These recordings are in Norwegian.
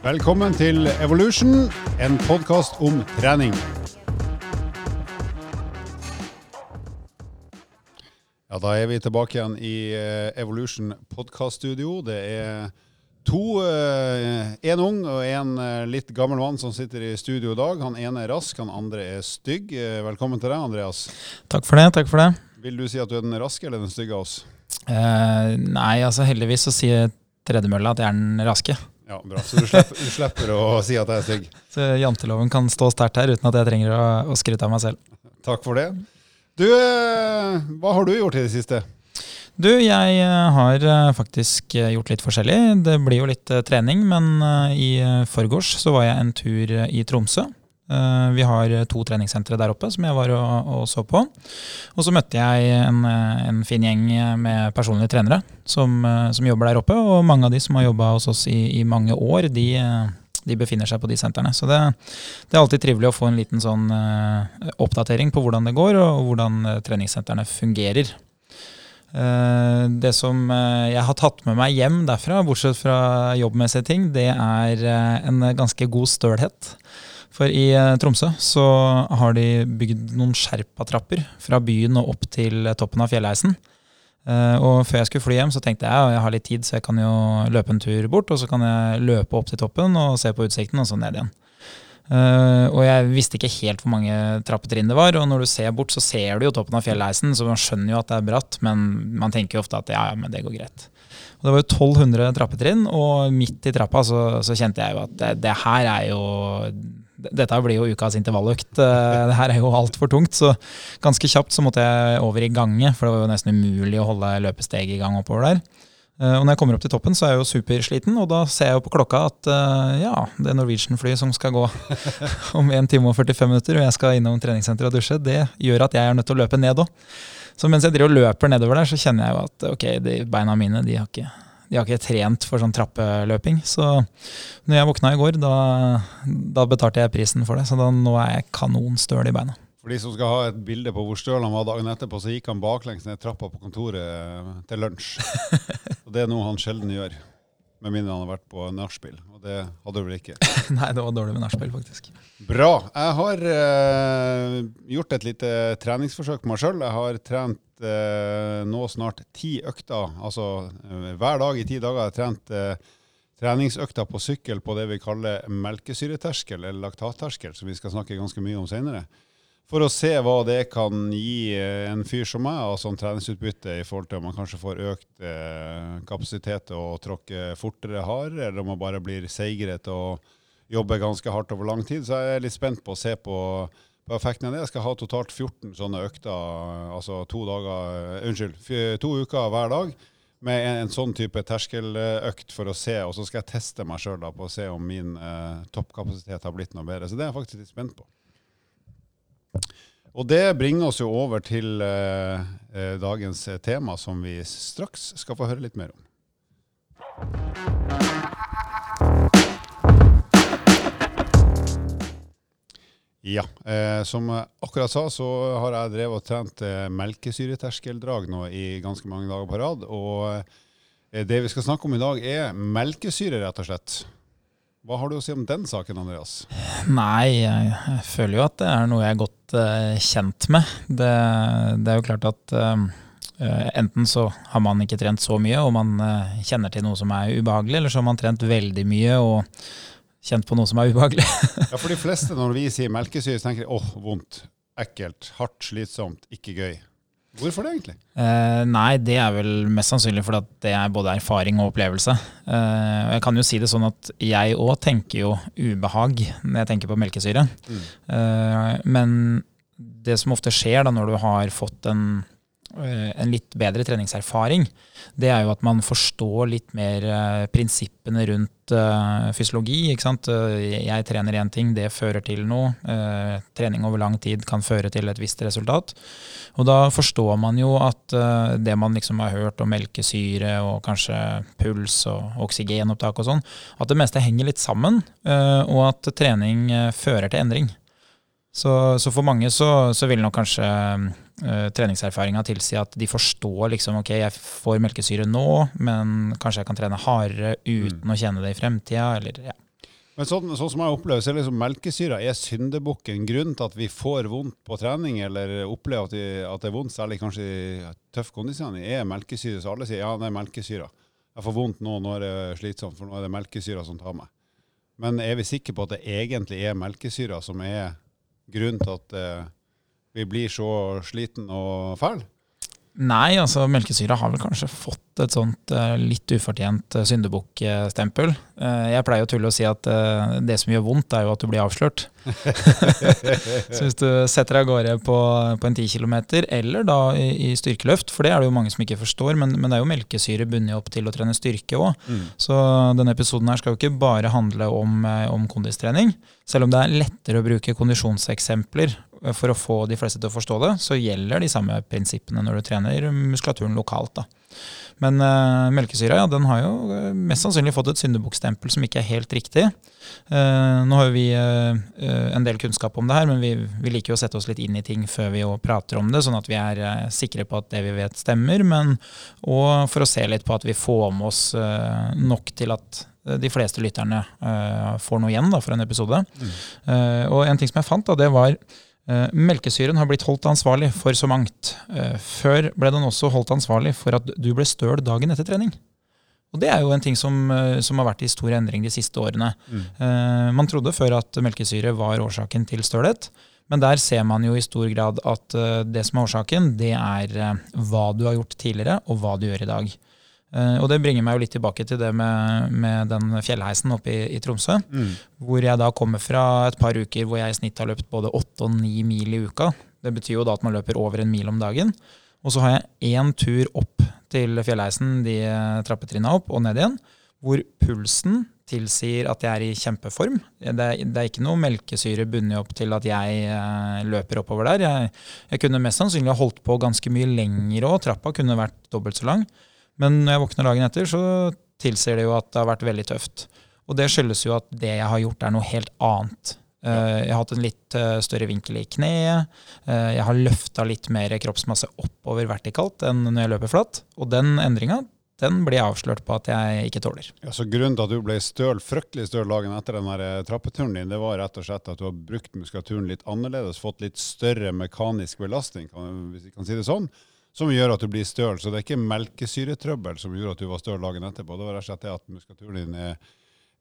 Velkommen til Evolution, en podkast om trening. Ja, Da er vi tilbake igjen i eh, Evolution podkaststudio. Det er to, én ung og én litt gammel mann som sitter i studio i dag. Han ene er rask, han andre er stygg. Eh, Velkommen til deg, Andreas. Takk for det. takk for det. Vil du si at du er den raske eller den stygge av oss? Eh, nei, altså heldigvis så sier tredemølla at jeg er den raske. Ja, bra. Så du slipper, du slipper å si at jeg er stygg. Så janteloven kan stå sterkt her uten at jeg trenger å, å skryte av meg selv. Takk for det. Du, eh, hva har du gjort i det siste? Du, jeg eh, har eh, faktisk gjort litt forskjellig. Det blir jo litt trening, men i forgårs så var jeg en tur i Tromsø. Eh, Vi har to treningssentre der oppe som jeg var og, og så på. Og så møtte jeg en, eh, en fin gjeng med personlige trenere som, eh, som jobber der oppe. Og mange av de som har jobba hos oss i, i mange år, de, de befinner seg på de sentrene. Så det, det er alltid trivelig å få en liten sånn oppdatering på hvordan det går, og hvordan treningssentrene fungerer. Det som jeg har tatt med meg hjem derfra, bortsett fra jobbmessige ting, det er en ganske god stølhet. For i eh, Tromsø så har de bygd noen sherpatrapper fra byen og opp til toppen av fjellheisen. Eh, Og før jeg skulle fly hjem, så tenkte jeg jeg har litt tid, så jeg kan jo løpe en tur bort, og så kan jeg løpe opp til toppen og se på utsikten, og så ned igjen. Uh, og jeg visste ikke helt hvor mange trappetrinn det var, og når du ser bort, så ser du jo toppen av fjellheisen, så man skjønner jo at det er bratt, men man tenker jo ofte at ja, ja, men det går greit. Og det var jo 1200 trappetrinn, og midt i trappa så, så kjente jeg jo at det, det her er jo dette blir jo ukas intervalløkt. Eh, Det her er jo altfor tungt. Så ganske kjapt så måtte jeg over i gange, for det var jo nesten umulig å holde løpesteget i gang oppover der. Eh, Og når jeg kommer opp til toppen, så er jeg jo supersliten, og da ser jeg jo på klokka at eh, ja, det Norwegian-flyet som skal gå om 1 time og 45 minutter, og jeg skal innom treningssenteret og dusje, det gjør at jeg er nødt til å løpe ned òg. Så mens jeg driver og løper nedover der, så kjenner jeg jo at ok, beina mine de har ikke, de har ikke trent for sånn trappeløping. Så når jeg våkna i går, da, da betalte jeg prisen for det. Så da, nå er jeg kanonstøl i beina. For de som skal ha et bilde på hvor støl han var dagen etterpå, så gikk han baklengs ned trappa på kontoret eh, til lunsj. Og det er noe han sjelden gjør. Med mindre han har vært på nachspiel. Og det hadde du vel ikke. Nei, det var dårlig med nachspiel, faktisk. Bra. Jeg har eh, gjort et lite treningsforsøk på meg sjøl. Jeg har trent eh, nå snart ti økter. Altså eh, hver dag i ti dager har jeg trent eh, treningsøkter på sykkel på det vi kaller melkesyreterskel, eller laktatterskel, som vi skal snakke ganske mye om senere. For å se hva det kan gi eh, en fyr som meg av sånn treningsutbytte i forhold til om man kanskje får økt eh, kapasitet og tråkker fortere hardere, eller om man bare blir seigere til å jobbe ganske hardt over lang tid. Så jeg er litt spent på å se på, på effekten av det. Jeg skal ha totalt 14 sånne økter, altså to dager, eh, unnskyld, to uker hver dag. Med en, en sånn type terskeløkt for å se, og så skal jeg teste meg sjøl på å se om min eh, toppkapasitet har blitt noe bedre. Så det er jeg faktisk litt spent på. Og det bringer oss jo over til eh, eh, dagens tema, som vi straks skal få høre litt mer om. Ja, eh, som jeg akkurat sa, så har jeg drevet og trent eh, melkesyreterskeldrag nå i ganske mange dager på rad. Og eh, det vi skal snakke om i dag, er melkesyre, rett og slett. Hva har du å si om den saken, Andreas? Nei, jeg, føler jo at det er noe jeg er godt eh, kjent med. Det, det er jo klart at eh, eh, enten så har man ikke trent så mye, og man kjenner til noe som er ubehagelig, eller så har man trent veldig mye og kjent på noe som er ubehagelig. Ja, for de fleste når vi sier melkesyre, tenker de åh, vondt, ekkelt, hardt, slitsomt, ikke gøy. Hvorfor det egentlig? Eh, nei, det er vel mest sannsynlig fordi at det er både erfaring og opplevelse. Eh, jeg kan jo si det sånn at jeg òg tenker jo ubehag når jeg tenker på melkesyre. Mm. Eh, men det som ofte skjer da når du har fått en, en litt bedre treningserfaring, det er jo at man forstår litt mer eh, prinsippene rundt eh, fysiologi. Ikke sant? Eh, Jeg trener én ting, det fører til noe. Eh, trening over lang tid kan føre til et visst resultat. Og da forstår man jo at eh, det man liksom har hørt om melkesyre og kanskje puls og oksygenopptak og sånn, at det meste henger litt sammen, eh, og at trening eh, fører til endring. Så, så for mange så, så vil nok kanskje uh, treningserfaringa tilsi at de forstår liksom ok, jeg får melkesyre nå, men kanskje jeg kan trene hardere uten å kjenne det i fremtida, eller ja. Men sånn, sånn som jeg opplever, så er liksom melkesyra er syndebukken. Grunnen til at vi får vondt på trening, eller opplever at, vi, at det er vondt, særlig kanskje i tøff kondisjon, er melkesyre. Så alle sier ja, det er melkesyra. Jeg får vondt nå, nå er det slitsomt, for nå er det melkesyra som tar meg. Men er vi sikre på at det egentlig er melkesyra som er grunnen til at eh, vi blir så sliten og fæl? Nei, altså melkesyra har vel kanskje fått et sånt uh, litt ufortjent uh, syndebukkstempel. Uh, jeg pleier å tulle og si at det som gjør vondt, er jo at du blir avslørt. så hvis du setter deg av gårde på, på en 10 km, eller da i, i, styrkeløft, for det er det jo mange som ikke forstår, men, men det er jo melkesyre bundet opp til å trene styrke òg. Mm. Så denne episoden her skal jo ikke bare handle om, om kondistrening. Selv om det er lettere å bruke kondisjonseksempler for å få de fleste til å forstå det, så gjelder de samme prinsippene når du trener muskulaturen lokalt. Da. Men uh, melkesyra ja, den har jo eh, mest sannsynlig fått et syndebukkstempel som ikke er helt riktig. Uh, nå har vi uh, en del kunnskap om det her, men vi, vi, liker jo å sette oss litt inn i ting før vi prater om det, sånn at vi er sikre på at det vi vet, stemmer. Men og for å se litt på at vi får med oss nok til at de fleste lytterne får noe igjen da, for en episode. Mm. og en ting som jeg fant, da, det var melkesyren har blitt holdt ansvarlig for så mangt. Eh, før ble den også holdt ansvarlig for at du ble støl dagen etter trening. Og Det er jo en ting som, eh, som har vært i stor endring de siste årene. Mm. Man trodde før at melkesyre var årsaken til stølhet, men der ser man jo i stor grad at det som er årsaken, det er hva du har gjort tidligere, og hva du gjør i dag. Uh, og det bringer meg jo litt tilbake til det med, med den fjellheisen oppe i, i Tromsø. Mm. Hvor jeg da kommer fra et par uker hvor jeg i snitt har løpt både åtte og ni mil i uka. Det betyr jo da at man løper over en mil om dagen. Og så har jeg én tur opp til fjellheisen, de trappetrinna opp og ned igjen, hvor pulsen tilsier at jeg er i kjempeform. Det, det er ikke noe melkesyre bundet opp til at jeg eh, løper oppover der. Jeg, jeg kunne mest sannsynlig holdt på ganske mye lenger òg. Trappa kunne vært dobbelt så lang. Men når jeg våkner dagen etter, så tilsier det jo at det har vært veldig tøft. Og det skyldes jo at det jeg har gjort, er noe helt annet. Eh, jeg har hatt en litt eh, større vinkel i kneet. Eh, jeg har løfta litt mer kroppsmasse oppover vertikalt enn når jeg løper flatt. Og den endringa den blir avslørt på at jeg ikke tåler. Ja, så Grunnen til at du ble støl, fryktelig støl dagen etter den her trappeturen din, det var rett og slett at du har brukt muskulaturen litt annerledes, fått litt større mekanisk belastning, hvis vi kan si det sånn som gjør at du blir støl. Så det er ikke melkesyretrøbbel som gjorde at du var støl dagen etterpå. Det var rett og slett det at muskulaturen din er,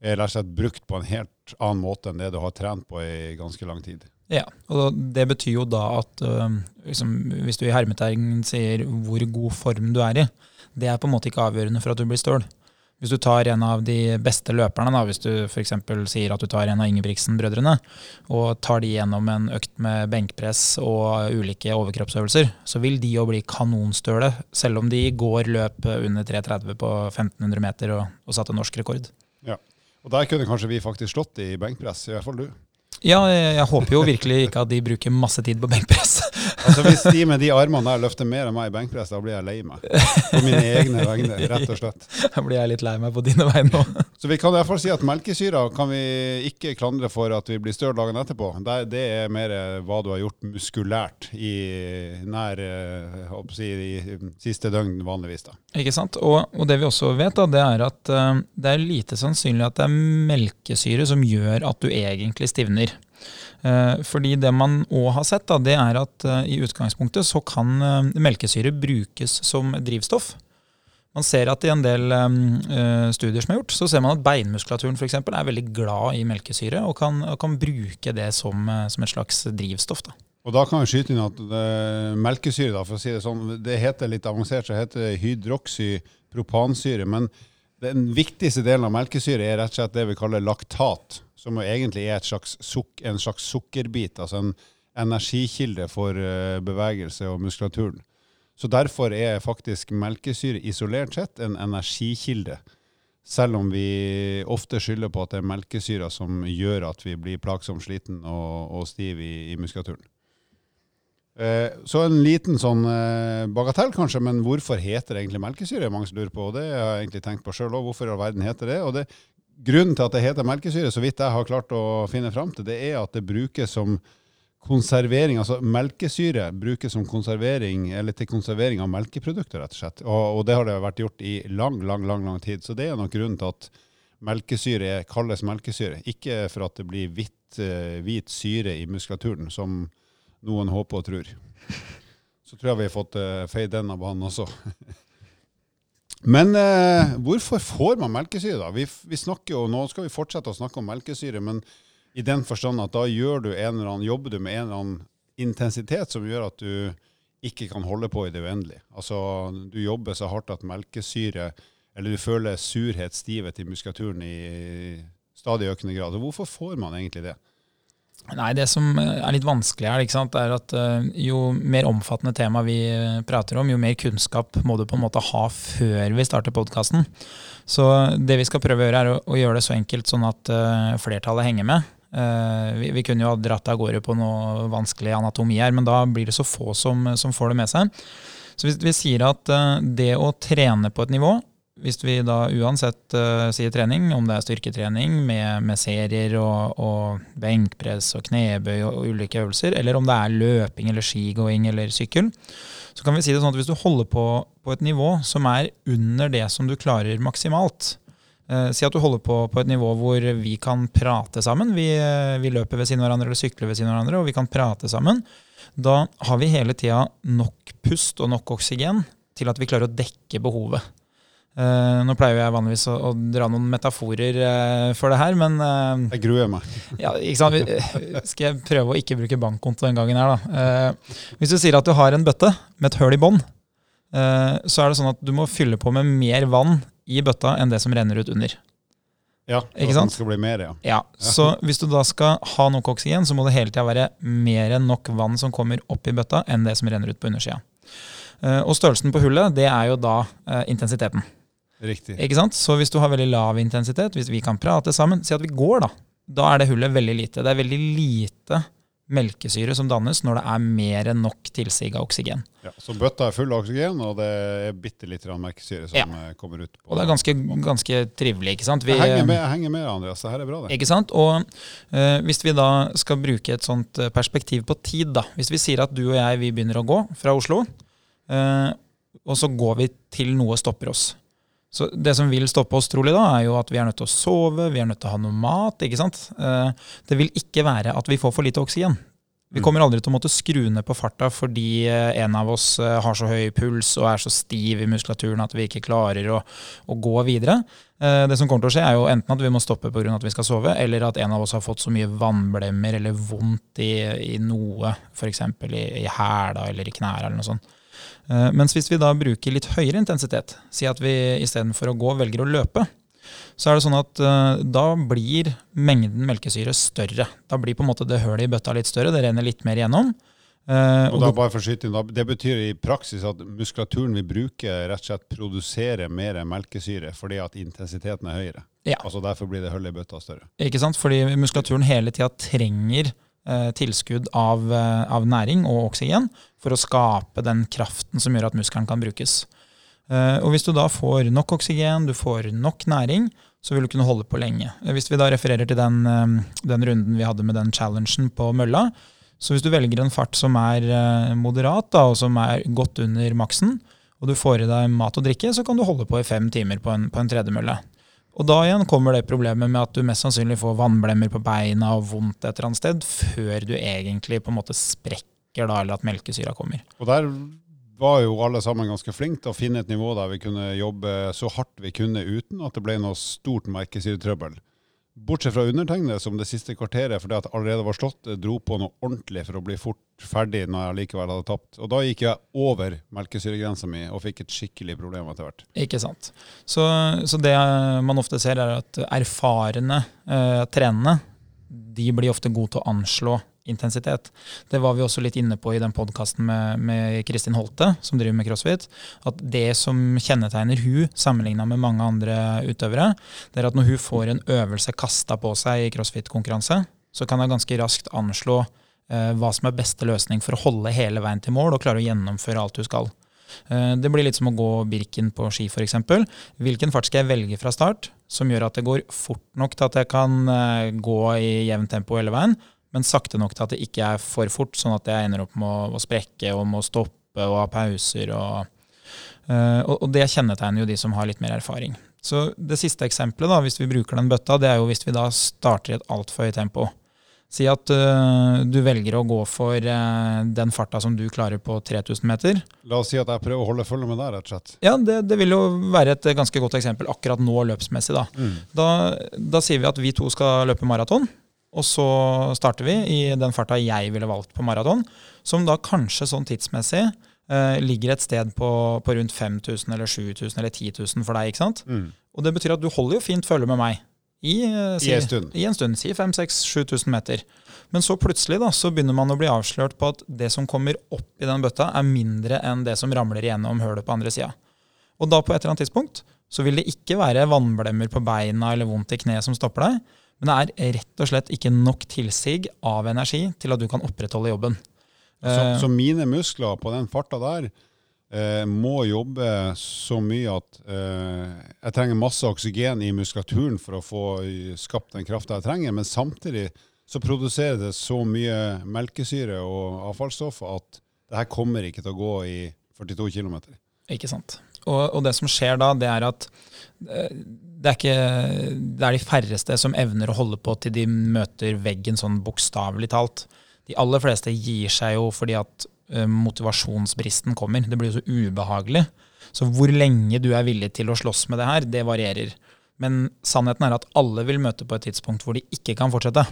er rett og slett brukt på en helt annen måte enn det du har trent på i ganske lang tid. Ja, og det betyr jo da at øh, liksom, hvis du i hermetegn sier hvor god form du er i, det er på en måte ikke avgjørende for at du blir støl. Hvis du tar en av de beste løperne, da, hvis du f.eks. sier at du tar en av Ingebrigtsen-brødrene, og tar de gjennom en økt med benkpress og ulike overkroppsøvelser, så vil de jo bli kanonstøle, selv om de går løp under 3,30 på 1500 meter og, og satte norsk rekord. Ja, og Der kunne kanskje vi faktisk slått i benkpress, i hvert fall du. Ja, jeg, jeg, håper jo virkelig ikke at de bruker masse tid på benkpress. altså Hvis de med de armene der løfter mer enn meg i benkpress, da blir jeg lei meg. På mine egne vegne, rett og slett. Da blir jeg litt lei meg på dine vegne òg. Så vi kan i hvert fall si at melkesyra kan vi ikke klandre for at vi blir støl dagen etterpå. Det er mer hva du har gjort muskulært i nær si, i siste døgn vanligvis. da. Ikke sant. Og, og, det vi også vet, da, det er at uh, det er lite sannsynlig at det er melkesyre som gjør at du egentlig stivner. Eh, fordi det man òg har sett, da, det er at eh, i utgangspunktet så kan eh, melkesyre brukes som drivstoff. Man ser at i en del studier som er gjort, så ser man at beinmuskulaturen for eksempel, er veldig glad i melkesyre og kan, kan bruke det som, som, et slags drivstoff. Da. Og da kan vi skyte inn at det, melkesyre, da, for å si det sånn, det heter litt avansert, så heter det hydroksypropansyre. Men den viktigste delen av melkesyre er rett og slett det vi kaller laktat som egentlig er slags en slags sukkerbit, altså en energikilde for eh, bevegelse og muskulaturen. Så derfor er faktisk melkesyre isolert sett en energikilde. Selv om vi ofte skylder på at det er melkesyra som gjør at vi blir plagsomt sliten og, og stiv i, i muskulaturen. Eh, så en liten sånn eh, bagatell, kanskje, men hvorfor heter det egentlig melkesyre? Mange som lurer på, og Det har jeg egentlig tenkt på sjøl òg. Hvorfor i all verden heter det? Og det Grunnen til at det heter melkesyre, så vidt jeg har klart å finne fram til, det er at det brukes som konservering, altså melkesyre brukes som konservering, eller til konservering av melkeprodukter, rett og slett. Og, og, det har det vært gjort i lang, lang, lang lang tid. Så det er nok grunnen til at melkesyre kalles melkesyre. Ikke for at det blir hvitt, eh, hvit syre i muskulaturen, som noen håper og tror. Så tror jeg vi har fått uh, feid den av banen også. men uh, hvorfor får man melkesyre, da? Vi, vi, snakker jo, Nå skal vi fortsette å snakke om melkesyre, men i den forstand at da gjør du en eller annen, jobber du med en eller annen intensitet som gjør at du ikke kan holde på i det uendelige. Altså, du jobber så hardt at melkesyre eller du føler surhet, stivhet i muskulaturen i stadig økende grad. Og hvorfor får man egentlig det? Nei, Det som er litt vanskelig her, er at eh, jo mer omfattende tema vi eh, prater om, jo mer kunnskap må du på en måte ha før vi starter podkasten. Så det vi skal prøve å gjøre, er å, gjøre det så enkelt sånn at flertallet henger med. Vi, vi, kunne jo ha dratt av gårde på noe vanskelig anatomi her, men da blir det så få som, som får det med seg. Så hvis vi sier at det å trene på et nivå hvis vi da uansett uh, sier trening, om det er styrketrening med, med serier og, og, benkpress og knebøy og, og, ulike øvelser, eller om det er løping eller skigåing eller sykkel, så kan vi si det sånn at hvis du holder på på et nivå som er under det som du klarer maksimalt, uh, si at du holder på på et nivå hvor vi kan prate sammen, vi, uh, vi løper ved siden av hverandre eller sykler ved siden av hverandre, og vi kan prate sammen, da har vi hele tida nok pust og nok oksygen til at vi klarer å dekke behovet. Uh, nå pleier jeg vanligvis å, å dra noen metaforer uh, for det her, men uh, Jeg gruer meg. ja, ikke sant? Skal jeg prøve å ikke bruke bankkonto den gangen her, da. hvis du sier at du har en bøtte med et høl i bånn, så er det sånn at du må fylle på med mer vann i bøtta enn det som renner ut under. Ja, ikke sant? skal bli mer, ja. ja. Så hvis du da skal ha nok oksygen, så må det hele tida være mer enn nok vann som kommer opp i bøtta, enn det som renner ut på undersida. Og størrelsen på hullet, det er jo da intensiteten. Riktig. Ikke sant? Så hvis du har veldig lav intensitet, hvis vi kan prate sammen, si at vi går, da. Da er det hullet veldig lite. Det er veldig lite melkesyre som dannes når det er mer enn nok tilsig av oksygen. Ja, så bøtta er full av oksygen, og det er bitte litt melkesyre som ja. Eh, kommer ut. og det er ganske, ganske trivelig. ikke sant? Vi, jeg, henger med, jeg henger med, Andreas. Det her er bra, det. Ikke sant? Og uh, hvis vi da skal bruke et sånt eh, perspektiv på tid, da. Hvis vi sier at du og jeg vi begynner å gå fra Oslo, uh, og så går vi til noe stopper oss. Så Det som vil stoppe oss, trolig, da, er jo at vi er nødt til å sove, vi er nødt til å ha noe mat. ikke sant? Eh, det vil ikke være at vi får for lite oksygen. Vi mm. kommer aldri til å måtte skru ned på farta fordi eh, en av oss eh, har så høy puls og er så stiv i muskulaturen at vi ikke klarer å, å gå videre. Det som kommer til å skje, er jo enten at vi må stoppe pga. at vi skal sove, eller at en av oss har fått så mye vannblemmer eller vondt i, i noe, f.eks. i, i hæla eller i knærne eller noe sånt. Eh, mens hvis vi da bruker litt høyere intensitet, si at vi istedenfor å gå velger å løpe, så er det sånn at uh, da blir mengden melkesyre større. Da blir på en måte det hølet i bøtta litt større, det renner litt mer igjennom. Uh, og da, bare for inn, Det betyr i praksis at muskulaturen vi bruker, rett og slett produserer mer melkesyre fordi at intensiteten er høyere. Ja. Altså Derfor blir det hullet i bøtta større. Ikke sant? Fordi muskulaturen hele tida trenger tilskudd av, av, næring og oksygen for å skape den kraften som gjør at muskelen kan brukes. Eh, og Hvis du da får nok oksygen, du får nok næring, så vil du kunne holde på lenge. Eh, hvis vi da refererer til den, eh, den runden vi hadde med den challengen på mølla, så hvis du velger en fart som er moderat, da, og som er godt under maksen, og du får i deg mat og drikke, så kan du holde på i fem timer på en, på en tredemølle. Og da igjen kommer det problemet med at du mest sannsynlig får vannblemmer på beina og vondt et eller annet sted, før du egentlig på en måte sprekker da, eller at melkesyra kommer. Og der var jo alle sammen ganske flinke til å finne et nivå der vi kunne jobbe så hardt vi kunne uten at det ble noe stort melkesyretrøbbel. Bortsett fra undertegnede, som det siste kvarteret fordi at allerede var slått, dro på noe ordentlig for å bli fort ferdig når jeg likevel hadde tapt. Og da gikk jeg over melkesyregrensa mi og fikk et skikkelig problem etter hvert. Ikke sant. Så, så det man ofte ser, er at erfarne eh, trenende de blir ofte gode til å anslå intensitet. Det var vi også litt inne på i den podkasten med, med, Kristin Holte, som driver med crossfit. At det som kjennetegner hun, sammenligna med mange andre utøvere, det er at når hun får en øvelse kasta på seg i crossfit-konkurranse, så kan hun ganske raskt anslå eh, hva som er beste løsning for å holde hele veien til mål og klare å gjennomføre alt hun skal. Eh, det blir litt som å gå Birken på ski, f.eks. Hvilken fart skal jeg velge fra start som gjør at det går fort nok til at jeg kan eh, gå i jevnt tempo hele veien, men sakte nok til at det ikke er for fort, sånn at jeg ender opp med å, å sprekke og må stoppe og ha pauser. Og, uh, og, det kjennetegner jo de som har litt mer erfaring. Så det siste eksempelet, da, hvis vi bruker den bøtta, det er jo hvis vi da starter i et altfor høyt tempo. Si at uh, du velger å gå for uh, den farta som du klarer på 3000 meter. La oss si at jeg prøver å holde følge med deg, rett og slett. Ja, det, det, vil jo være et ganske godt eksempel akkurat nå løpsmessig. Da. Mm. da, da sier vi at vi to skal løpe maraton. Og så starter vi i den farta jeg ville valgt på maraton, som da kanskje sånn tidsmessig eh, ligger et sted på, på, rundt 5000 eller 7000 eller 10 000 for deg. ikke sant? Mm. Og det betyr at du holder jo fint følge med meg i, eh, si, I en stund. I en stund, Si 5000-7000 meter. Men så plutselig da, så begynner man å bli avslørt på at det som kommer opp i den bøtta, er mindre enn det som ramler igjennom hølet på andre sida. Og da på et eller annet tidspunkt så vil det ikke være vannblemmer på beina eller vondt i kneet som stopper deg, men det er rett og slett ikke nok tilsig av energi til at du kan opprettholde jobben. Så, uh, så mine muskler på den farta der eh, må jobbe så mye at eh, jeg trenger masse oksygen i muskulaturen for å få skapt den krafta jeg trenger, men samtidig så produserer det så mye melkesyre og avfallsstoff at det her kommer ikke til å gå i 42 km. Ikke sant. Og, og, det som skjer da, det er at det er, ikke, det er de færreste som evner å holde på til de møter veggen sånn bokstavelig talt. De aller fleste gir seg jo fordi at uh, motivasjonsbristen kommer. Det blir jo så ubehagelig. Så hvor lenge du er villig til å slåss med det her, det varierer. Men sannheten er at alle vil møte på et tidspunkt hvor de ikke kan fortsette.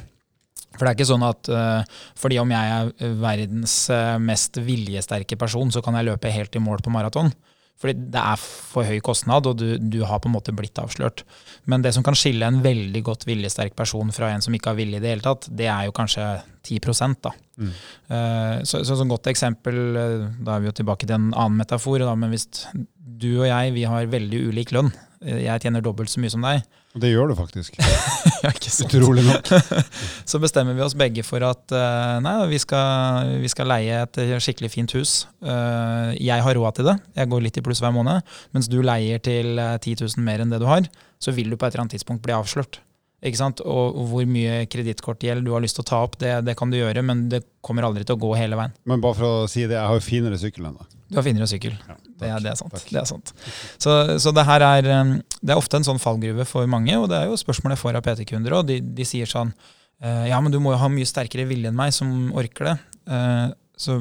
For det er ikke sånn at uh, fordi om jeg er verdens mest viljesterke person, så kan jeg løpe helt i mål på maraton. Fordi det er for høy kostnad, og du, du, har på en måte blitt avslørt. Men det som kan skille en veldig godt viljesterk person fra en som ikke har vilje i det hele tatt, det er jo kanskje 10 da. Mm. Uh, så, så som godt eksempel, uh, da er vi jo tilbake til en annen metafor, da, men hvis du og jeg vi har veldig ulik lønn, jeg tjener dobbelt så mye som deg, Og det gjør du faktisk. ja, Utrolig nok. så bestemmer vi oss begge for at uh, nei, vi skal, vi skal, leie et skikkelig fint hus. Uh, jeg har råd til det, jeg går litt i pluss hver måned. Mens du leier til 10 eh, 000 mer enn det du har, så vil du på et eller annet tidspunkt bli avslørt. Ikke sant? Og hvor mye kredittkortgjeld du har lyst til å ta opp, det, det, kan du gjøre, men det kommer aldri til å gå hele veien. Men bare for å si det, jeg har jo finere sykkel enn deg. Du har finere sykkel. Ja, det, er, det, er, sant. Det er sant. Så, så, det her er, um, det er ofte en sånn fallgruve for mange, og det er jo spørsmål jeg får av PT-kunder òg. De, de, sier sånn uh, Ja, men du må jo ha mye sterkere vilje enn meg som orker det. Uh, så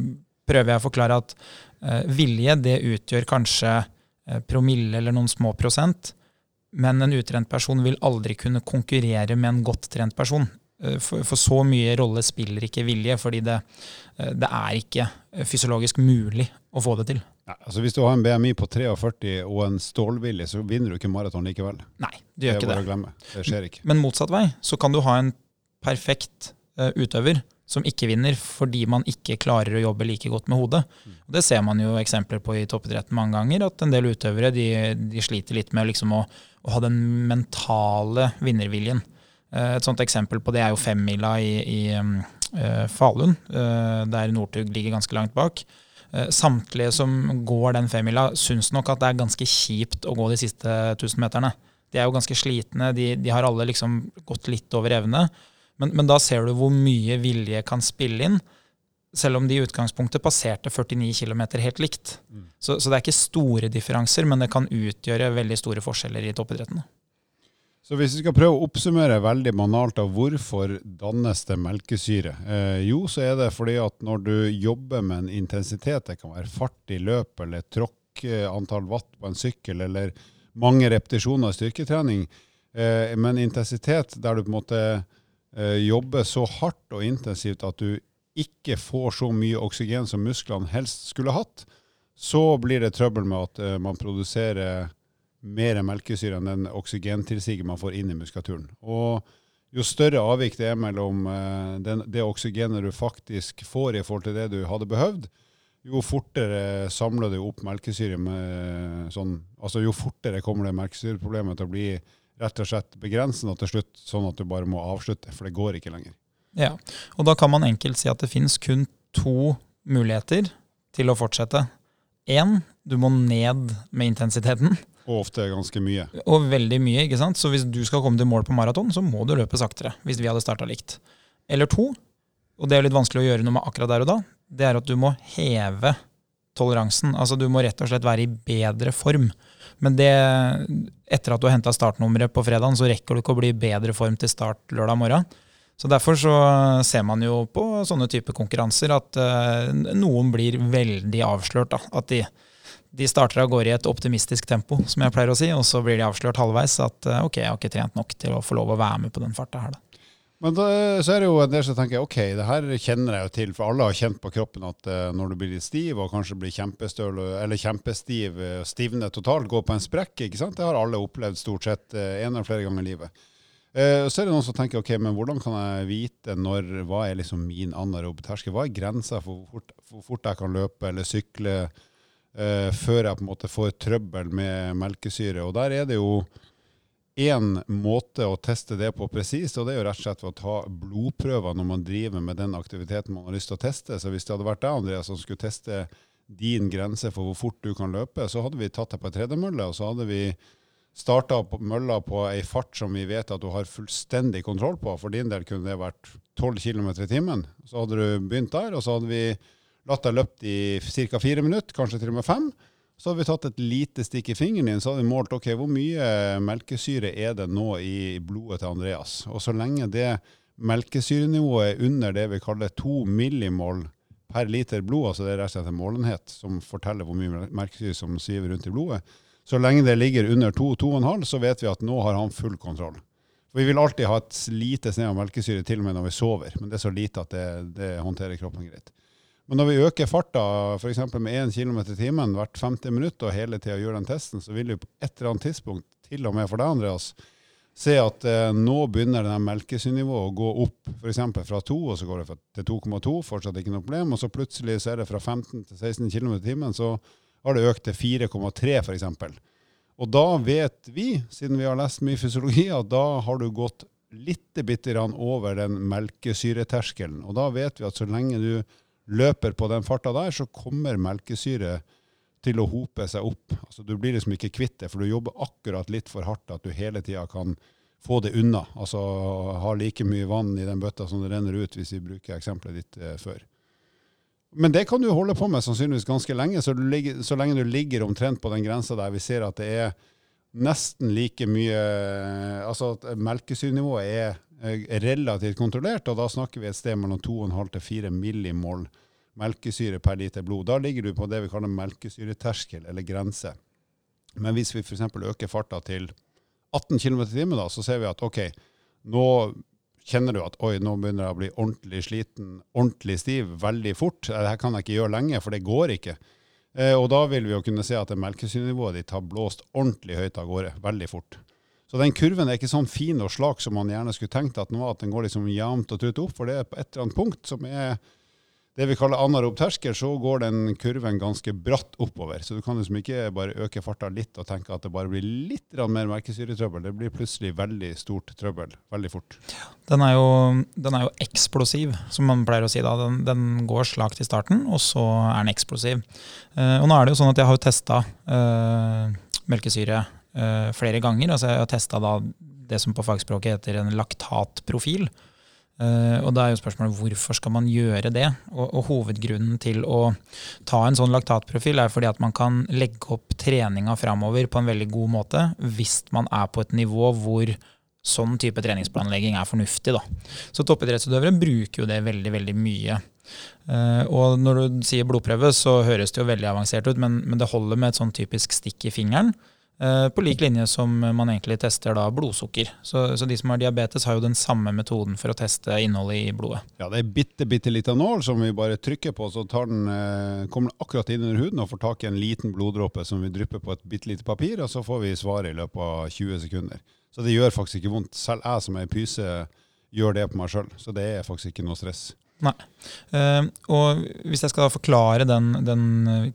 prøver jeg å forklare at uh, vilje, det utgjør kanskje promille eller noen små prosent. Men en utrent person vil aldri kunne konkurrere med en godt trent person. For, for, så mye rolle spiller ikke vilje, fordi det, det er ikke fysiologisk mulig å få det til. Ja, altså Hvis du har en BMI på 43 og en stålvilje, så vinner du ikke maraton likevel. Nei, det gjør det ikke det. Det skjer ikke. Men motsatt vei så kan du ha en perfekt uh, utøver som ikke vinner fordi man ikke klarer å jobbe like godt med hodet. Og det ser man jo eksempler på i toppidretten mange ganger, at en del utøvere de, de sliter litt med liksom å, å, ha den mentale vinnerviljen. Uh, et sånt eksempel på det er jo femmila i, i um, uh, Falun, der Northug ligger ganske langt bak. Eh, samtlige som går den femmila, syns nok at det er ganske kjipt å gå de siste 1000 meterne. De er jo ganske slitne, de, de har alle liksom gått litt over evne. Men, men, da ser du hvor mye vilje kan spille inn, selv om de i utgangspunktet passerte 49 km helt likt. Mm. Så, så, det er ikke store differanser, men det kan utgjøre veldig store forskjeller i toppidrettene. Så hvis vi skal prøve å oppsummere veldig banalt av hvorfor dannes det melkesyre, eh, jo, så er det fordi at når du jobber med en intensitet, det kan være fart i løp eller tråkk, eh, antall watt på en sykkel eller mange repetisjoner styrketrening, eh, men intensitet der du på en måte eh, jobber så hardt og intensivt at du ikke får så mye oksygen som musklene helst skulle hatt, så blir det trøbbel med at eh, man produserer mer melkesyre enn den oksygentilsiget man får inn i muskulaturen. Og jo større avvik det er mellom uh, den, det oksygenet du faktisk får i forhold til det du hadde behøvd, jo fortere samler du opp melkesyre med sånn Altså jo fortere kommer det melkesyreproblemet til å bli rett og slett begrensende til slutt sånn at du bare må avslutte, for det går ikke lenger. Ja, og da kan man enkelt si at det finnes kun to muligheter til å fortsette. Én, du må ned med intensiteten. Og ofte ganske mye. Og veldig mye. ikke sant? Så hvis du skal komme til mål på maraton, så må du løpe saktere. Hvis vi hadde starta likt. Eller to, og det er litt vanskelig å gjøre noe med akkurat der og da, det er at du må heve toleransen. Altså Du må rett og slett være i bedre form. Men det, etter at du har henta startnummeret på fredagen, så rekker du ikke å bli i bedre form til start lørdag morgen. Så Derfor så ser man jo på sånne typer konkurranser at uh, noen blir veldig avslørt. da, At de, de starter av gårde i et optimistisk tempo, som jeg pleier å si, og så blir de avslørt halvveis at uh, ok, jeg har ikke trent nok til å få lov å være med på den farta her. da. Men da, så er det jo en del som tenker ok, det her kjenner jeg jo til, for alle har kjent på kroppen at uh, når du blir litt stiv og kanskje blir kjempestøl eller kjempestiv, uh, stivner totalt, går på en sprekk, ikke sant? det har alle opplevd stort sett uh, en eller flere ganger i livet. Uh, så er det noen som tenker ok, men hvordan kan jeg vite når, hva er liksom min anaerobe terskel? Hva er grensa for hvor fort, for fort jeg kan løpe eller sykle før jeg på en måte får trøbbel med melkesyre? Og der er det jo én måte å teste det på presist, og det er jo rett og slett å ta blodprøver når man driver med den aktiviteten man har lyst til å teste. Så hvis det hadde vært deg, Andreas, som skulle teste din grense for hvor fort du kan løpe, så hadde vi tatt deg på ei tredemølle, og så hadde vi starta mølla på ei fart som vi vet at du har fullstendig kontroll på. For din del kunne det vært 12 km i timen. Så hadde du begynt der, og så hadde vi latt deg løpt i ca. fire minutter, kanskje til og med fem. Så hadde vi tatt et lite stikk i fingeren din så hadde vi målt ok, hvor mye melkesyre er det nå i blodet til Andreas. Og så lenge det melkesyrenivået er under det vi kaller to millimol per liter blod, altså det er rett og slett en målenhet som forteller hvor mye melkesyre som sviver rundt i blodet, så lenge det ligger under 2-2,5, så vet vi at nå har han full kontroll. Vi vil alltid ha et lite snev av melkesyre til og med når vi sover, men det er så lite at det, det håndterer kroppen greit. Men når vi øker farta f.eks. med 1 km i timen hvert 50 minutt og hele tida gjør den testen, så vil vi på et eller annet tidspunkt, til og med for deg, Andreas, se at eh, nå begynner melkesyrenivået å gå opp f.eks. fra 2, og så går det til 2,2, fortsatt ikke noe problem. Og så plutselig så er det fra 15 til 16 km i timen, så har det økt til 4,3 f.eks. Og da vet vi, siden vi har lest mye fysiologi, at da har du gått litt bitte over den melkesyreterskelen. Og da vet vi at så lenge du løper på den farta der, så kommer melkesyre til å hope seg opp. Altså, du blir liksom ikke kvitt det, for du jobber akkurat litt for hardt at du hele tida kan få det unna. Altså ha like mye vann i den bøtta som det renner ut, hvis vi bruker eksempelet ditt eh, før. Men det kan du holde på med sannsynligvis ganske lenge, så, ligger, så lenge du ligger omtrent på den grensa der vi ser at det er nesten like mye Altså at melkesyrenivået er relativt kontrollert, og da snakker vi et sted mellom 2,5 til 4 millimol melkesyre per liter blod. Da ligger du på det vi kaller melkesyreterskel, eller grense. Men hvis vi f.eks. øker farta til 18 km i timen, så ser vi at ok, nå kjenner du at oi, nå begynner jeg å bli ordentlig sliten, ordentlig stiv, veldig fort. Dette kan jeg ikke gjøre lenge, for det går ikke. Eh, og da vil vi jo kunne se at melkesyrenivået ditt har blåst ordentlig høyt av gårde, veldig fort. Så den kurven er ikke sånn fin og slak som man gjerne skulle tenkt at den at den går liksom jevnt og trutt opp. For det er på et eller annet punkt som er det vi kaller anarob terskel, så går den kurven ganske bratt oppover. Så du kan liksom ikke bare øke farta litt og tenke at det bare blir litt mer merkesyretrøbbel. Det blir plutselig veldig stort trøbbel veldig fort. Den er jo, den er jo eksplosiv, som man pleier å si. da. Den, den, går slakt i starten, og så er den eksplosiv. Uh, og nå er det jo sånn at jeg har jo testa eh, melkesyre uh, flere ganger. Altså jeg har testa det som på fagspråket heter en laktatprofil. Uh, og da er jo spørsmålet hvorfor skal man gjøre det? Og, og, hovedgrunnen til å ta en sånn laktatprofil er fordi at man kan legge opp treninga framover på en veldig god måte hvis man er på et nivå hvor sånn type treningsplanlegging er fornuftig. Da. Så toppidrettsutøvere bruker jo det veldig, veldig mye. Uh, og når du sier blodprøve, så høres det jo veldig avansert ut, men, men det holder med et sånn typisk stikk i fingeren. Eh, på lik linje som man egentlig tester da blodsukker. Så, så, de som har diabetes, har jo den samme metoden for å teste innholdet i blodet. Ja, Det er bitte bitte lita nål som vi bare trykker på, så den, eh, kommer den akkurat inn under huden og får tak i en liten bloddråpe som vi drypper på et bitte lite papir, og så får vi svaret i løpet av 20 sekunder. Så det gjør faktisk ikke vondt. Selv jeg som er pyse, gjør det på meg sjøl. Så det er faktisk ikke noe stress. Nei. Uh, og hvis jeg skal forklare den, den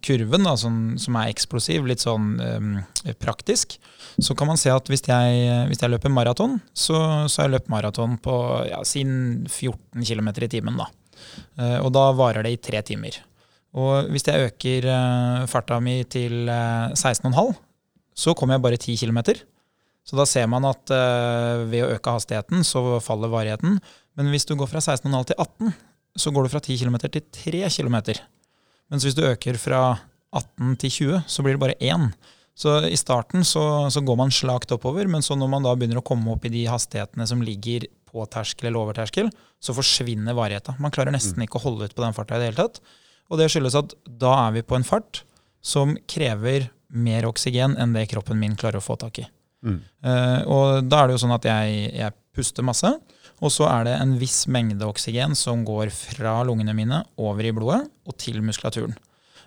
kurven da, som, som, er eksplosiv, litt sånn um, praktisk, så kan man se at hvis jeg, hvis jeg løper maraton, så, så, har jeg løpt maraton på ja, siden 14 km i timen. Da. Uh, og da varer det i tre timer. Og hvis jeg øker uh, farta mi til 16,5, så kommer jeg bare 10 km. Så da ser man at ved å øke hastigheten, så faller varigheten. Men hvis du går fra 16,5 til 18, så går du fra 10 km til 3 km. Mens hvis du øker fra 18 til 20, så blir det bare én. Så i starten så, så, går man slakt oppover, men så når man da begynner å komme opp i de hastighetene som ligger på terskel eller over terskel, så forsvinner varigheta. Man klarer nesten mm. ikke å holde ut på den farta i det hele tatt. Og det skyldes at da er vi på en fart som krever mer oksygen enn det kroppen min klarer å få tak i. Mm. Uh, og da er det jo sånn at jeg, jeg, puster masse, og så er det en viss mengde oksygen som går fra lungene mine over i blodet og til muskulaturen.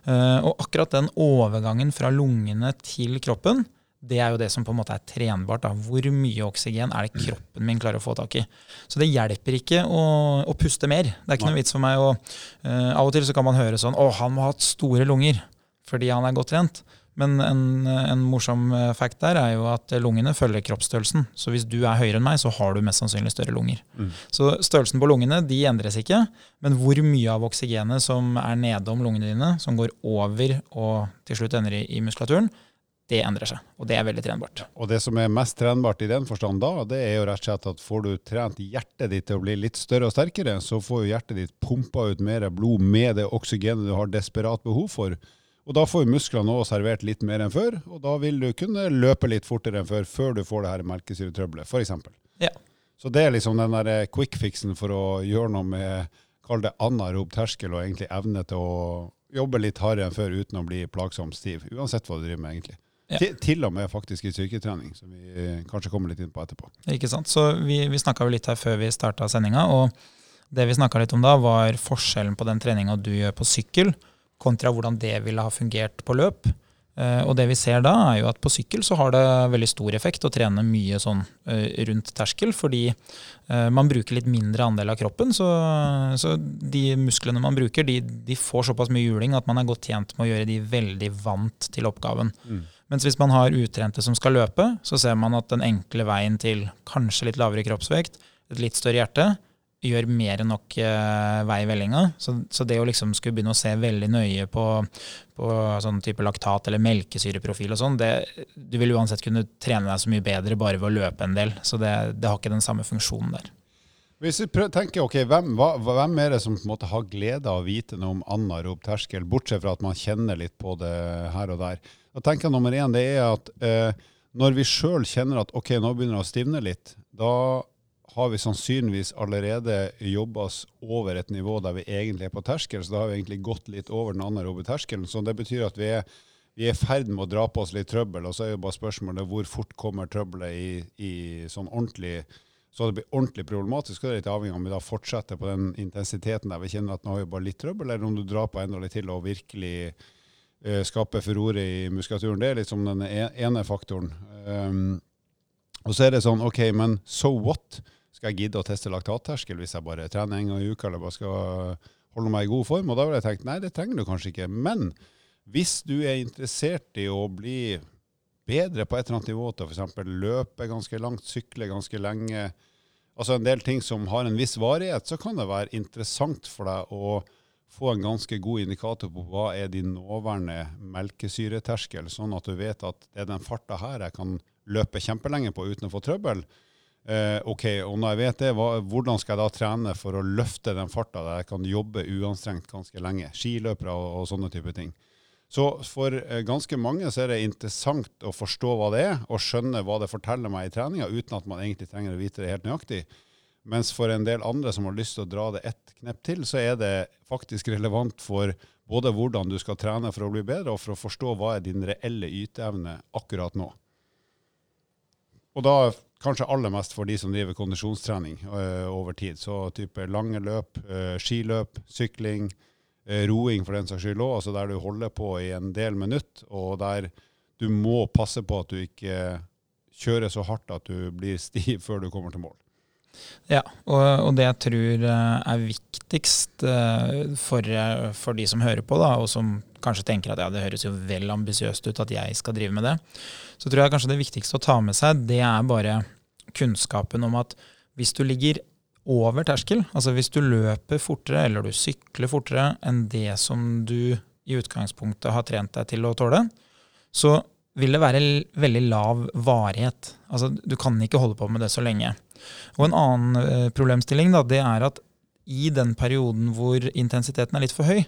Uh, og akkurat den overgangen fra lungene til kroppen, det er jo det som på en måte er trenbart. Da. Hvor mye oksygen er det kroppen min klarer å få tak i? Så det hjelper ikke å, å puste mer. Det er ikke noe vits for meg å uh, Av og til så kan man høre sånn Å, han må ha hatt store lunger fordi han er godt trent. Men en, en, morsom eh, fact der er jo at lungene følger kroppsstørrelsen. Så hvis du er høyere enn meg, så har du mest sannsynlig større lunger. Mm. Så størrelsen på lungene de endres ikke, men hvor mye av oksygenet som er nedom lungene dine, som går over og til slutt ender i, i muskulaturen, det endrer seg. Og det er veldig trenbart. Og det som er mest trenbart i den forstand da, det er jo rett og slett at får du trent hjertet ditt til å bli litt større og sterkere, så får jo hjertet ditt pumpa ut mer blod med det oksygenet du har desperat behov for. Og Da får musklene òg servert litt mer enn før, og da vil du kunne løpe litt fortere enn før, før du får det her melkesyretrøbbelet, f.eks. Ja. Så det er liksom den der eh, quick fixen for å gjøre noe med kall det anarob terskel, og egentlig evne til å jobbe litt hardere enn før uten å bli plagsomt stiv. Uansett hva du driver med, egentlig. Ja. Til, til, og med faktisk i styrketrening, som vi eh, kanskje kommer litt inn på etterpå. Ikke sant. Så vi, vi snakka jo litt her før vi starta sendinga, og det vi snakka litt om da, var forskjellen på den treninga du gjør på sykkel kontra hvordan det ville ha fungert på løp. Uh, og det vi ser da, er jo at på sykkel så har det veldig stor effekt å trene mye sånn uh, rundt terskel, fordi uh, man bruker litt mindre andel av kroppen. Så, så de musklene man bruker, de, de, får såpass mye juling at man er godt tjent med å gjøre de veldig vant til oppgaven. Mm. Mens hvis man har utrente som skal løpe, så ser man at den enkle veien til kanskje litt lavere kroppsvekt, et litt større hjerte, gjør mer enn nok uh, vei i vellinga. Så, så, det å liksom skulle begynne å se veldig nøye på, på sånn type laktat eller melkesyreprofil og sånn, du vil uansett kunne trene deg så mye bedre bare ved å løpe en del. Så det, det har ikke den samme funksjonen der. Hvis vi prøver, tenker, ok, hvem, hva, hvem, er det som har glede av å vite noe om anarob terskel, bortsett fra at man kjenner litt på det her og der? Da tenker jeg Nummer én det er at eh, når vi sjøl kjenner at ok, nå begynner det å stivne litt, da har vi sannsynligvis allerede jobba oss over et nivå der vi egentlig er på terskel. Så da har vi egentlig gått litt over den anaerobe terskelen. Så det betyr at vi er vi i ferd med å dra på oss litt trøbbel. Og så er jo bare spørsmålet hvor fort kommer trøbbelet i, i sånn ordentlig så det blir ordentlig problematisk. og Det er litt avhengig av om vi da fortsetter på den intensiteten der vi kjenner at nå har vi bare litt trøbbel, eller om du drar på enda litt til og virkelig uh, skaper furore i muskulaturen. Det er liksom den e-, ene faktoren. Um, og så er det sånn OK, men so what? Skal jeg gidde å teste laktatterskel hvis jeg bare trener en gang i uka eller bare skal holde meg i god form? Og da ville jeg tenkt nei, det trenger du kanskje ikke. Men hvis du er interessert i å bli bedre på et eller annet nivå til f.eks. løpe ganske langt, sykle ganske lenge, altså en del ting som har en viss varighet, så kan det være interessant for deg å få en ganske god indikator på hva er din nåværende melkesyreterskel, sånn at du vet at det er den farta her jeg kan løpe kjempelenge på uten å få trøbbel. Eh, ok, og når jeg vet det, hva, hvordan skal jeg da trene for å løfte den farta der jeg kan jobbe uanstrengt ganske lenge? Skiløpere og, og sånne type ting. Så for eh, ganske mange så er det interessant å forstå hva det er, og skjønne hva det forteller meg i treninga, uten at man egentlig trenger å vite det helt nøyaktig. Mens for en del andre som har lyst til å dra det ett knepp til, så er det faktisk relevant for både hvordan du skal trene for å bli bedre, og for å forstå hva er din reelle yteevne akkurat nå. Og da kanskje aller mest for de som driver kondisjonstrening uh, over tid. Så type lange løp, uh, skiløp, sykling, uh, roing for den saks skyld òg. Altså der du holder på i en del minutt, og der du må passe på at du ikke kjører så hardt at du blir stiv før du kommer til mål. Ja, og, og det jeg tror er viktigst for, for, de som hører på, da, og som kanskje tenker at ja, det høres jo vel ambisiøst ut at jeg skal drive med det, så tror jeg kanskje det viktigste å ta med seg, det er bare kunnskapen om at hvis du ligger over terskel, altså hvis du løper fortere eller du sykler fortere enn det som du i utgangspunktet har trent deg til å tåle, så vil det være veldig lav varighet. Altså, du kan ikke holde på med det så lenge. Og en annen eh, problemstilling da, det er at i den perioden hvor intensiteten er litt for høy,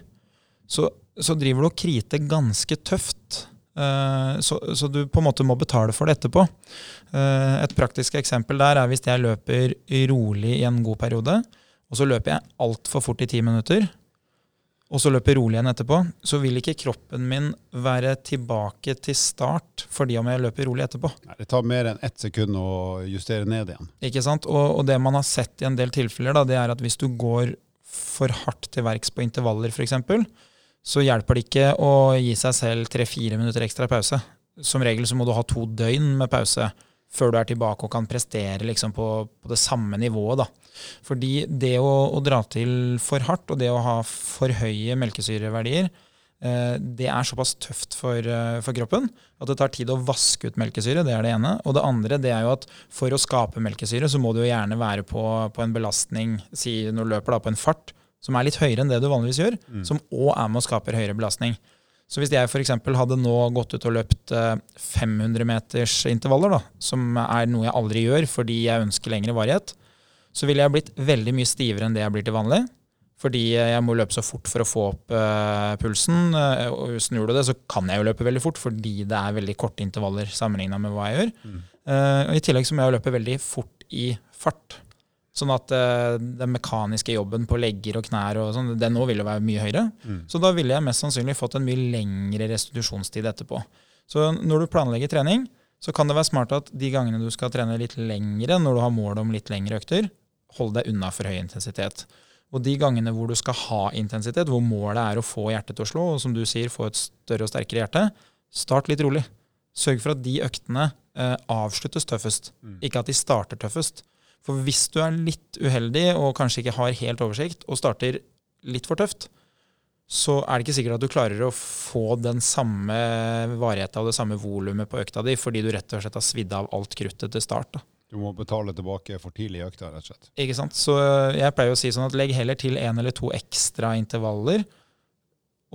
så, så driver du og kriter ganske tøft. Eh, så, så, du på en måte må betale for det etterpå. Eh, et praktisk eksempel der er hvis jeg løper rolig i en god periode, og så løper jeg altfor fort i ti minutter, og så løper rolig igjen etterpå, så vil ikke kroppen min være tilbake til start fordi om jeg løper rolig etterpå. Nei, det tar mer enn ett sekund å justere ned igjen. Ikke sant? Og, og, det man har sett i en del tilfeller, da, det er at hvis du går for hardt til verks på intervaller f.eks., så hjelper det ikke å gi seg selv tre-fire minutter ekstra pause. Som regel så må du ha to døgn med pause før du er tilbake og kan prestere liksom på, på, det samme nivået. Da. Fordi det å, å, dra til for hardt og det å ha for høye melkesyreverdier, eh, det er såpass tøft for, eh, for, kroppen at det tar tid å vaske ut melkesyre. Det er det ene. Og det andre det er jo at for å skape melkesyre, så må du jo gjerne være på, på en belastning, si når du løper da, på en fart, som er litt høyere enn det du vanligvis gjør, mm. som òg er med og skaper høyere belastning. Så hvis jeg f.eks. hadde nå gått ut og løpt 500 eh, som er noe jeg aldri gjør fordi jeg ønsker lengre varighet, så ville jeg blitt veldig mye stivere enn det jeg blir til vanlig. Fordi jeg må løpe så fort for å få opp uh, pulsen. Og snur du det, så kan jeg jo løpe veldig fort fordi det er veldig korte intervaller sammenligna med hva jeg gjør. Mm. Uh, I tillegg så må jeg løpe veldig fort i fart. Sånn at uh, den mekaniske jobben på legger og knær og sånn, den nå vil jo være mye høyere. Mm. Så da ville jeg mest sannsynlig fått en mye lengre restitusjonstid etterpå. Så når du planlegger trening, så kan det være smart at de gangene du skal trene litt lengre, når du har mål om litt lengre økter, hold deg unna for høy intensitet. Og de gangene hvor du skal ha intensitet, hvor målet er å få hjertet til å slå, og som du sier, få et større og sterkere hjerte, start litt rolig. Sørg for at de øktene eh, avsluttes tøffest, mm. ikke at de starter tøffest. For hvis du er litt uheldig og kanskje ikke har helt oversikt, og starter litt for tøft, så er det ikke sikkert at du klarer å få den samme varigheten og det samme volumet på økta di, fordi du rett og slett har svidd av alt kruttet til start. Da. Du må betale tilbake for tidlig i økta, rett og slett. Ikke sant. Så jeg pleier å si sånn at legg heller til én eller to ekstra intervaller,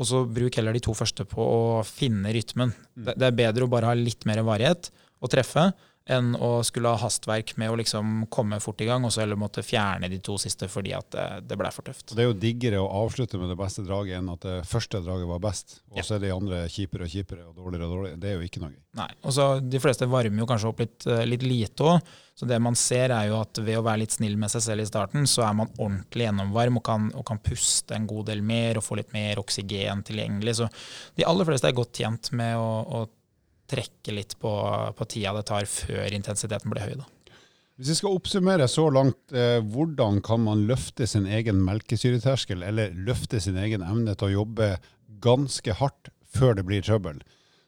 og så bruk heller de to første på å finne rytmen. Mm. Det er bedre å bare ha litt mer varighet og treffe enn å skulle ha hastverk med å liksom komme fort i gang, og så heller måtte fjerne de to siste fordi at det, det ble for tøft. Det er jo diggere å avslutte med det beste draget enn at det første draget var best, og så ja. er de andre kjipere og kjipere og dårligere og dårligere. Det er jo ikke noe gøy. Nei, og så De fleste varmer jo kanskje opp litt, eh, litt lite òg, så det man ser er jo at ved å være litt snill med seg selv i starten, så er man ordentlig gjennomvarm og kan, og kan puste en god del mer og få litt mer oksygen tilgjengelig. Så de aller fleste er godt tjent med å, å trekke litt på, på, tida det tar før intensiteten blir høy. Da. Hvis vi skal oppsummere så langt, eh, hvordan kan man løfte sin egen melkesyreterskel, eller løfte sin egen evne til å jobbe ganske hardt før det blir trøbbel?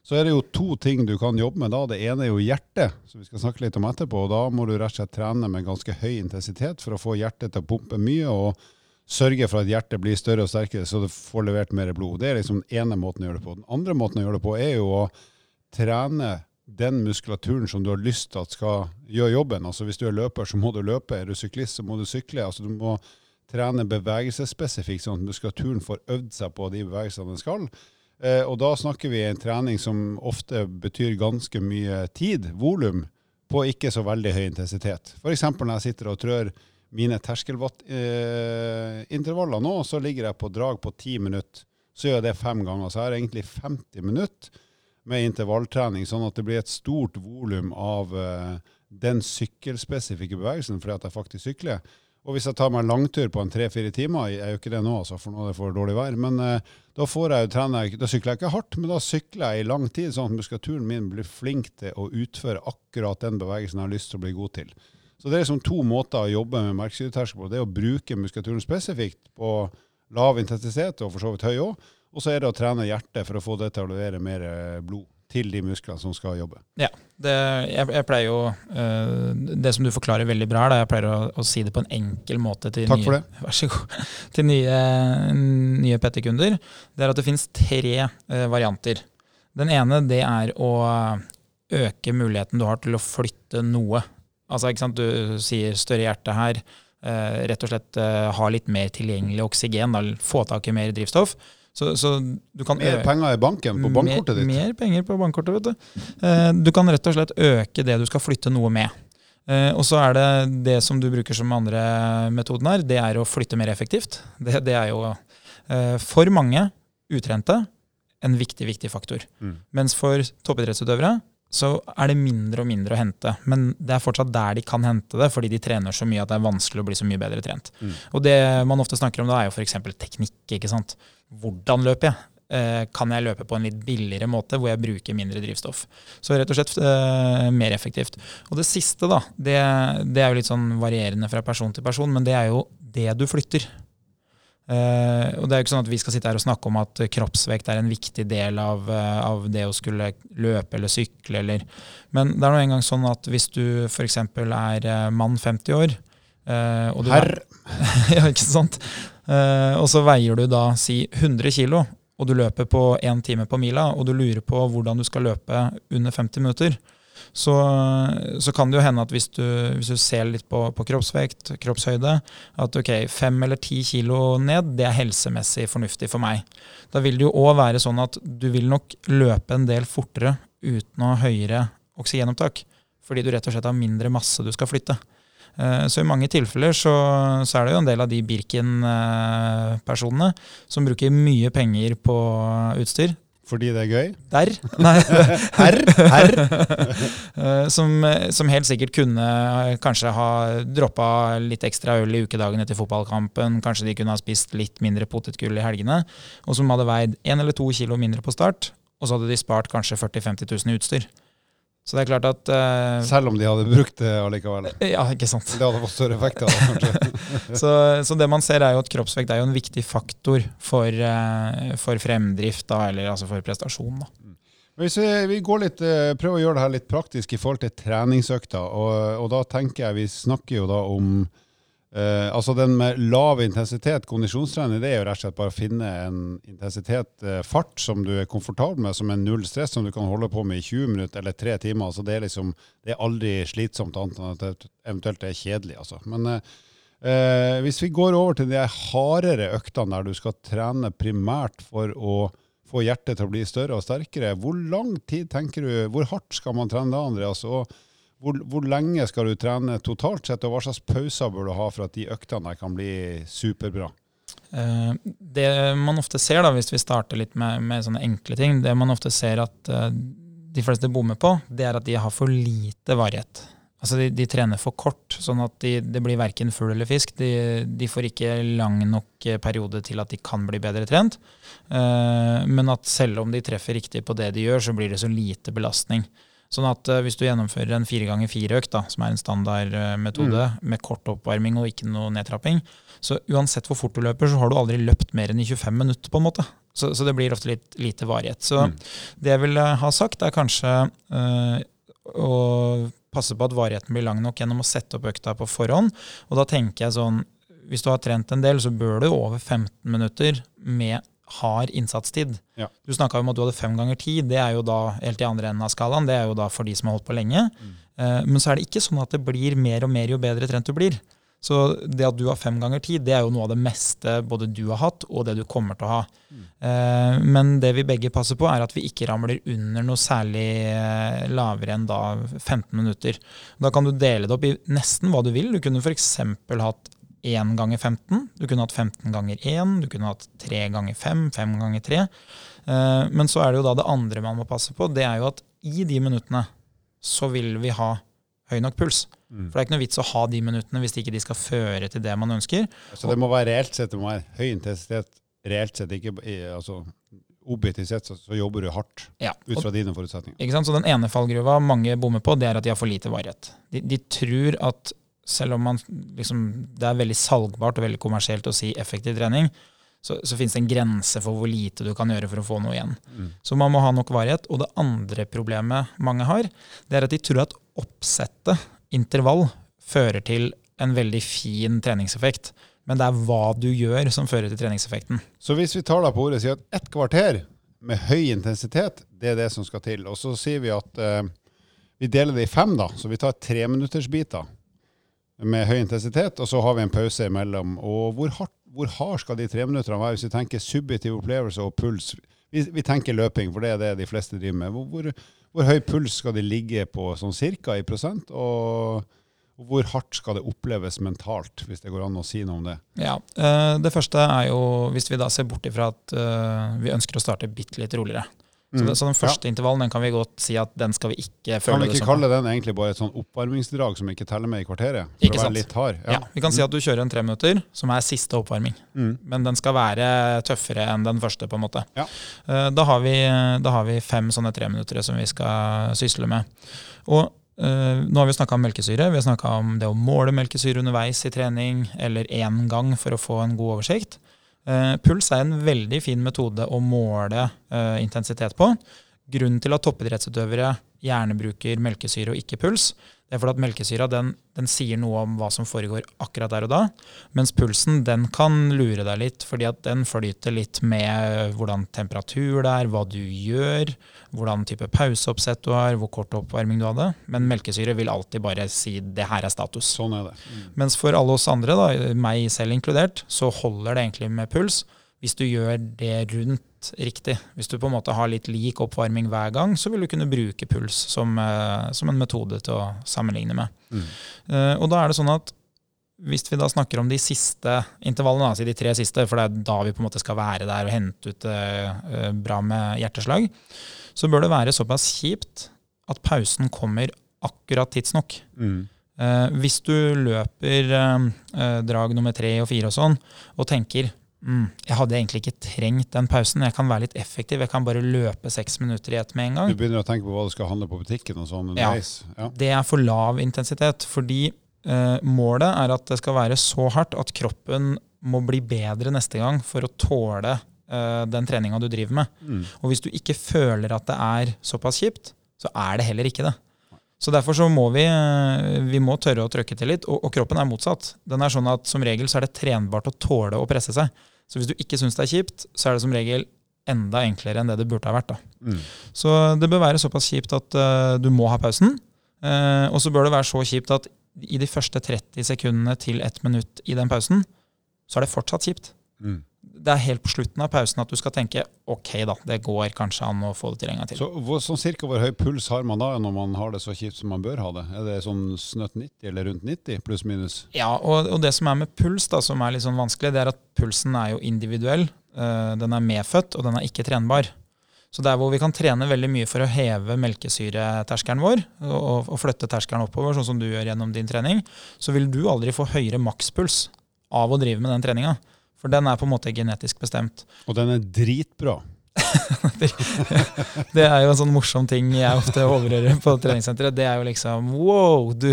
Så er det jo to ting du kan jobbe med da. Det ene er jo hjertet, som vi skal snakke litt om etterpå. og Da må du rett og slett trene med ganske høy intensitet for å få hjertet til å pumpe mye. og sørge for at hjertet blir større og sterkere, så du får levert mer blod. Det er liksom den ene måten å gjøre det på. Den andre måten å gjøre det på er jo å trene den muskulaturen som du har lyst til at skal gjøre jobben. Altså Hvis du er løper, så må du løpe. Er du syklist, så må du sykle. Altså Du må trene bevegelsesspesifikt, sånn at muskulaturen får øvd seg på de bevegelsene den skal. Eh, og da snakker vi en trening som ofte betyr ganske mye tid, volum, på ikke så veldig høy intensitet. F.eks. når jeg sitter og trør mine terskelwattintervaller eh, nå, så ligger jeg på drag på ti minutter. Så gjør jeg det fem ganger. Så jeg har egentlig 50 minutter med intervalltrening, sånn at det blir et stort volum av uh, den sykkelspesifikke bevegelsen, fordi at jeg faktisk sykler. Og hvis jeg tar meg en langtur på en tre-fire timer, jeg jo ikke det nå, altså, for nå er det for dårlig vær, men uh, da, jeg, da sykler jeg ikke hardt, men da sykler jeg i lang tid, sånn at muskulaturen min blir flink til å utføre akkurat den bevegelsen jeg har lyst til å bli god til. Så det er liksom to måter å jobbe med merkesyreterskel på. Det er å bruke muskulaturen spesifikt på lav intensitet, og for så vidt høy òg, og så er det å trene hjertet for å få det til å levere mer eh, blod til de musklene som skal jobbe. Ja, det, jeg, jeg, pleier jo uh, Det som du forklarer veldig bra, her, jeg pleier å, å, si det på en enkel måte til Takk nye, for det. Vær så god, til nye, nye PT-kunder. Det er at det finnes tre uh, varianter. Den ene det er å øke muligheten du har til å flytte noe. Altså, ikke sant? Du sier større hjerte her. Uh, rett og slett ha litt mer tilgjengelig oksygen, da, få tak i mer drivstoff. Så, så mer penger i banken på bankkortet ditt? Mer penger på bankkortet, vet du. Eh, du kan rett og slett øke det du skal flytte noe med. Eh, og så er det det som du bruker som andre metoden her, det er å flytte mer effektivt. Det, det er jo eh, For mange utrente en viktig, viktig faktor. Mm. Mens for toppidrettsutøvere så er det mindre og mindre å hente. Men det er fortsatt der de kan hente det, fordi de trener så mye at det er vanskelig å bli så mye bedre trent. Mm. Og det man ofte snakker om da, er jo f.eks. teknikk. ikke sant? Hvordan løper jeg? Eh, kan jeg løpe på en litt billigere måte, hvor jeg bruker mindre drivstoff? Så rett og slett eh, mer effektivt. Og det siste, da, det, det er jo litt sånn varierende fra person til person, men det er jo det du flytter. Uh, og det er jo ikke sånn at Vi skal sitte her og snakke om at kroppsvekt er en viktig del av, uh, av det å skulle løpe eller sykle. Eller. Men det er nå engang sånn at hvis du f.eks. er mann 50 år uh, og du Herr ja, ikke sant? Eh, og så veier du da si 100 kilo, og du løper på én time på mila, og du lurer på hvordan du skal løpe under 50 minutter, så, så kan det jo hende at hvis du, hvis du ser litt på, på kroppsvekt, kroppshøyde, at ok, fem eller ti kilo ned, det er helsemessig fornuftig for meg. Da vil det jo òg være sånn at du vil nok løpe en del fortere uten å ha høyere oksygenopptak. Fordi du rett og slett har mindre masse du skal flytte. Eh, Så i mange tilfeller så, så er det jo en del av de Birken-personene som bruker mye penger på utstyr. fordi det er gøy. Der. Nei. Her. herr. Eh, som, som helt sikkert kunne eh, kanskje ha droppa litt ekstra øl i ukedagen etter fotballkampen. Kanskje de kunne ha spist litt mindre potetgull i helgene. Og som hadde veid én eller to kilo mindre på start. Og så hadde de spart kanskje 40 000-50 000 i utstyr. Så det er klart at Uh, Selv om de hadde brukt det allikevel. Ja, ikke sant. Det hadde fått større effekt. Så, så det man ser er jo at kroppsvekt er jo en viktig faktor for, uh, for fremdrift, da, eller altså for prestasjon. Da. Hvis vi, vi går litt, eh, prøver å gjøre det her litt praktisk i forhold til treningsøkta, og, og da tenker jeg vi snakker jo da om eh, altså den med lav intensitet, kondisjonstrening, det er jo rett og slett bare å finne en intensitet, uh, fart, som du er komfortabel med, som er null stress, som du kan holde på med i 20 minutter eller tre timer. altså Det er liksom, det er aldri slitsomt, annet enn at det eventuelt er kjedelig. altså. Men uh, hvis vi går over til de hardere øktene der du skal trene primært for å få hjertet til å bli større og sterkere. Hvor lang tid tenker du, hvor hardt skal man trene da, Andreas? Og hvor, hvor lenge skal du trene totalt sett, og hva slags pauser bør du ha for at de øktene kan bli superbra? Eh, Det man ofte ser, da, hvis vi starter litt med, med sånne enkle ting, det man ofte ser at eh, de fleste bommer på, det er at de har for lite varighet. Altså de, de trener for kort, sånn at de, det blir verken fugl eller fisk. De, de får ikke lang nok eh, periode til at de kan bli bedre trent. Men at selv om de treffer riktig på det de gjør, så blir det så lite belastning. Sånn at uh, hvis du gjennomfører en fire ganger fire-økt, som er en standardmetode, med kort oppvarming og ikke noe nedtrapping, så uansett hvor fort du løper, så har du aldri løpt mer enn i 25 minutter, på en måte. Så, så det blir ofte litt lite varighet. Så Mm. det jeg vil eh, ha sagt, er kanskje uh, å passe på at varigheten blir lang nok gjennom å sette opp økta på forhånd. Og da tenker jeg sånn, hvis du har trent en del, så bør du over 15 minutter med hard innsatstid. Ja. Du snakka om at du hadde fem ganger ti. Det er jo da helt i andre enden av skalaen. Det er jo da for de som har holdt på lenge. Eh, Men så er det ikke sånn at det blir mer og mer jo bedre trent du blir. Så det at du har fem ganger ti, det er jo noe av det meste både du har hatt, og det du kommer til å ha. Eh, Men det vi begge passer på, er at vi ikke ramler under noe særlig eh, lavere enn da 15 minutter. Da kan du dele det opp i nesten hva du vil. Du kunne f.eks. hatt 1 ganger 15, du kunne hatt 15 ganger 1, du kunne hatt 3 ganger 5, 5 ganger 3. Eh, Men så er det jo da det andre man må passe på, det er jo at i de minuttene så vil vi ha høy nok puls. Mm. For det er ikke noe vits å ha de minuttene hvis ikke de skal føre til det man ønsker. Så det må være reelt sett, det må være høy intensitet, reelt sett, ikke altså objektivt sett, så, så jobber du hardt Ja. ut fra dine forutsetninger. ikke sant? Så den ene fallgruva mange bommer på, det er at de har for lite varighet. De, de tror at selv om man, liksom, det er veldig salgbart og veldig kommersielt å si effektiv trening, så, så finnes det en grense for hvor lite du kan gjøre for å få noe igjen. Mm. Så man må ha nok varighet. Og det andre problemet mange har, det er at de tror at oppsettet, intervall, fører til en veldig fin treningseffekt. Men det er hva du gjør som fører til treningseffekten. Så hvis vi tar deg på ordet og sier at ett kvarter med høy intensitet, det er det som skal til. Og så sier vi at eh, vi deler det i fem, da. Så vi tar treminuttersbiter med høy intensitet, og så har vi en pause imellom. Og hvor, hardt, hvor hard skal de treminutterne være hvis vi tenker subjektiv opplevelse og puls? Vi, vi tenker løping, for det er det de fleste driver med. Hvor, hvor, hvor høy puls skal de ligge på sånn cirka i prosent? Og, Og hvor hardt skal det oppleves mentalt, hvis det går an å si noe om det? Ja, eh, Det første er jo, hvis vi da ser bort ifra at eh, vi ønsker å starte bitte litt roligere. Så, Mm. det, så den første intervallen den kan vi godt si at den skal vi ikke Kan vi ikke kalle den egentlig bare et sånn oppvarmingsdrag som ikke teller med i kvarteret? For Ikke å sant. være litt hard? Ja, Vi kan si at du kjører en tre minutter, som er siste oppvarming. Mm. Men den skal være tøffere enn den første, på en måte. Ja. Eh, Da, har vi, da har vi fem sånne treminuttere som vi skal sysle med. Og Uh, nå har vi snakka om melkesyre. Vi har snakka om det å måle melkesyre underveis i trening, eller én gang for å få en god oversikt. Eh, puls er en veldig fin metode å måle eh, intensitet på. Grunnen til at toppidrettsutøvere gjerne bruker melkesyre og ikke puls, det er fordi at melkesyra den, den sier noe om hva som foregår akkurat der og da, mens pulsen den kan lure deg litt, fordi at den flyter litt med hvordan temperatur det er, hva du gjør, hvordan type pauseoppsett du har, hvor kort oppvarming du hadde. Men melkesyre vil alltid bare si 'det her er status'. Sånn er det. Mens for alle oss andre, da, meg selv inkludert, så holder det egentlig med puls. Hvis du gjør det rundt riktig, hvis du på en måte har litt lik oppvarming hver gang, så vil du kunne bruke puls som, eh, som en metode til å sammenligne med. Mm. Eh, og da er det sånn at hvis vi da snakker om de siste intervallene, altså de tre siste, for det er da vi på en måte skal være der og hente ut eh, eh, bra med hjerteslag, så bør det være såpass kjipt at pausen kommer akkurat tidsnok. Mm. Eh, hvis du løper eh, drag nummer tre og fire og sånn, og tenker mm, jeg hadde egentlig ikke trengt den pausen, jeg kan være litt effektiv, jeg kan bare løpe seks minutter i ett med en gang. Du begynner å tenke på hva du skal handle på butikken og sånn underveis? Ja. Det er for lav intensitet, fordi eh, målet er at det skal være så hardt at kroppen må bli bedre neste gang for å tåle eh, den treninga du driver med. Mm. Og hvis du ikke føler at det er såpass kjipt, så er det heller ikke det. Så derfor så må vi, eh, vi må tørre å trøkke til litt, og, og kroppen er motsatt. Den er sånn at Som regel så er det trenbart å tåle å presse seg. Så hvis du ikke syns det er kjipt, så er det som regel enda enklere enn det det burde ha vært. Mm. Så det bør være såpass kjipt at uh, du må ha pausen. Uh, og så bør det være så kjipt at i de første 30 sekundene til ett minutt i den pausen, så er det fortsatt kjipt. Mm. Det er helt på slutten av pausen at du skal tenke ok, da, det går kanskje an å få det til en gang til. Så hvor, sånn cirka hvor høy puls har man da når man har det så kjipt som man bør ha det? Er det sånn snøtt 90 eller rundt 90, pluss minus? Ja, og, og det som er med puls, da, som er litt sånn vanskelig, det er at pulsen er jo individuell. Uh, den er medfødt, og den er ikke trenbar. Så der hvor vi kan trene veldig mye for å heve melkesyreterskelen vår, og, og flytte terskelen oppover, sånn som du gjør gjennom din trening, så vil du aldri få høyere makspuls av å drive med den treninga. For den er på en måte genetisk bestemt. Og den er dritbra. Det er jo en sånn morsom ting jeg ofte overhører på treningssenteret. Det er jo liksom wow, du,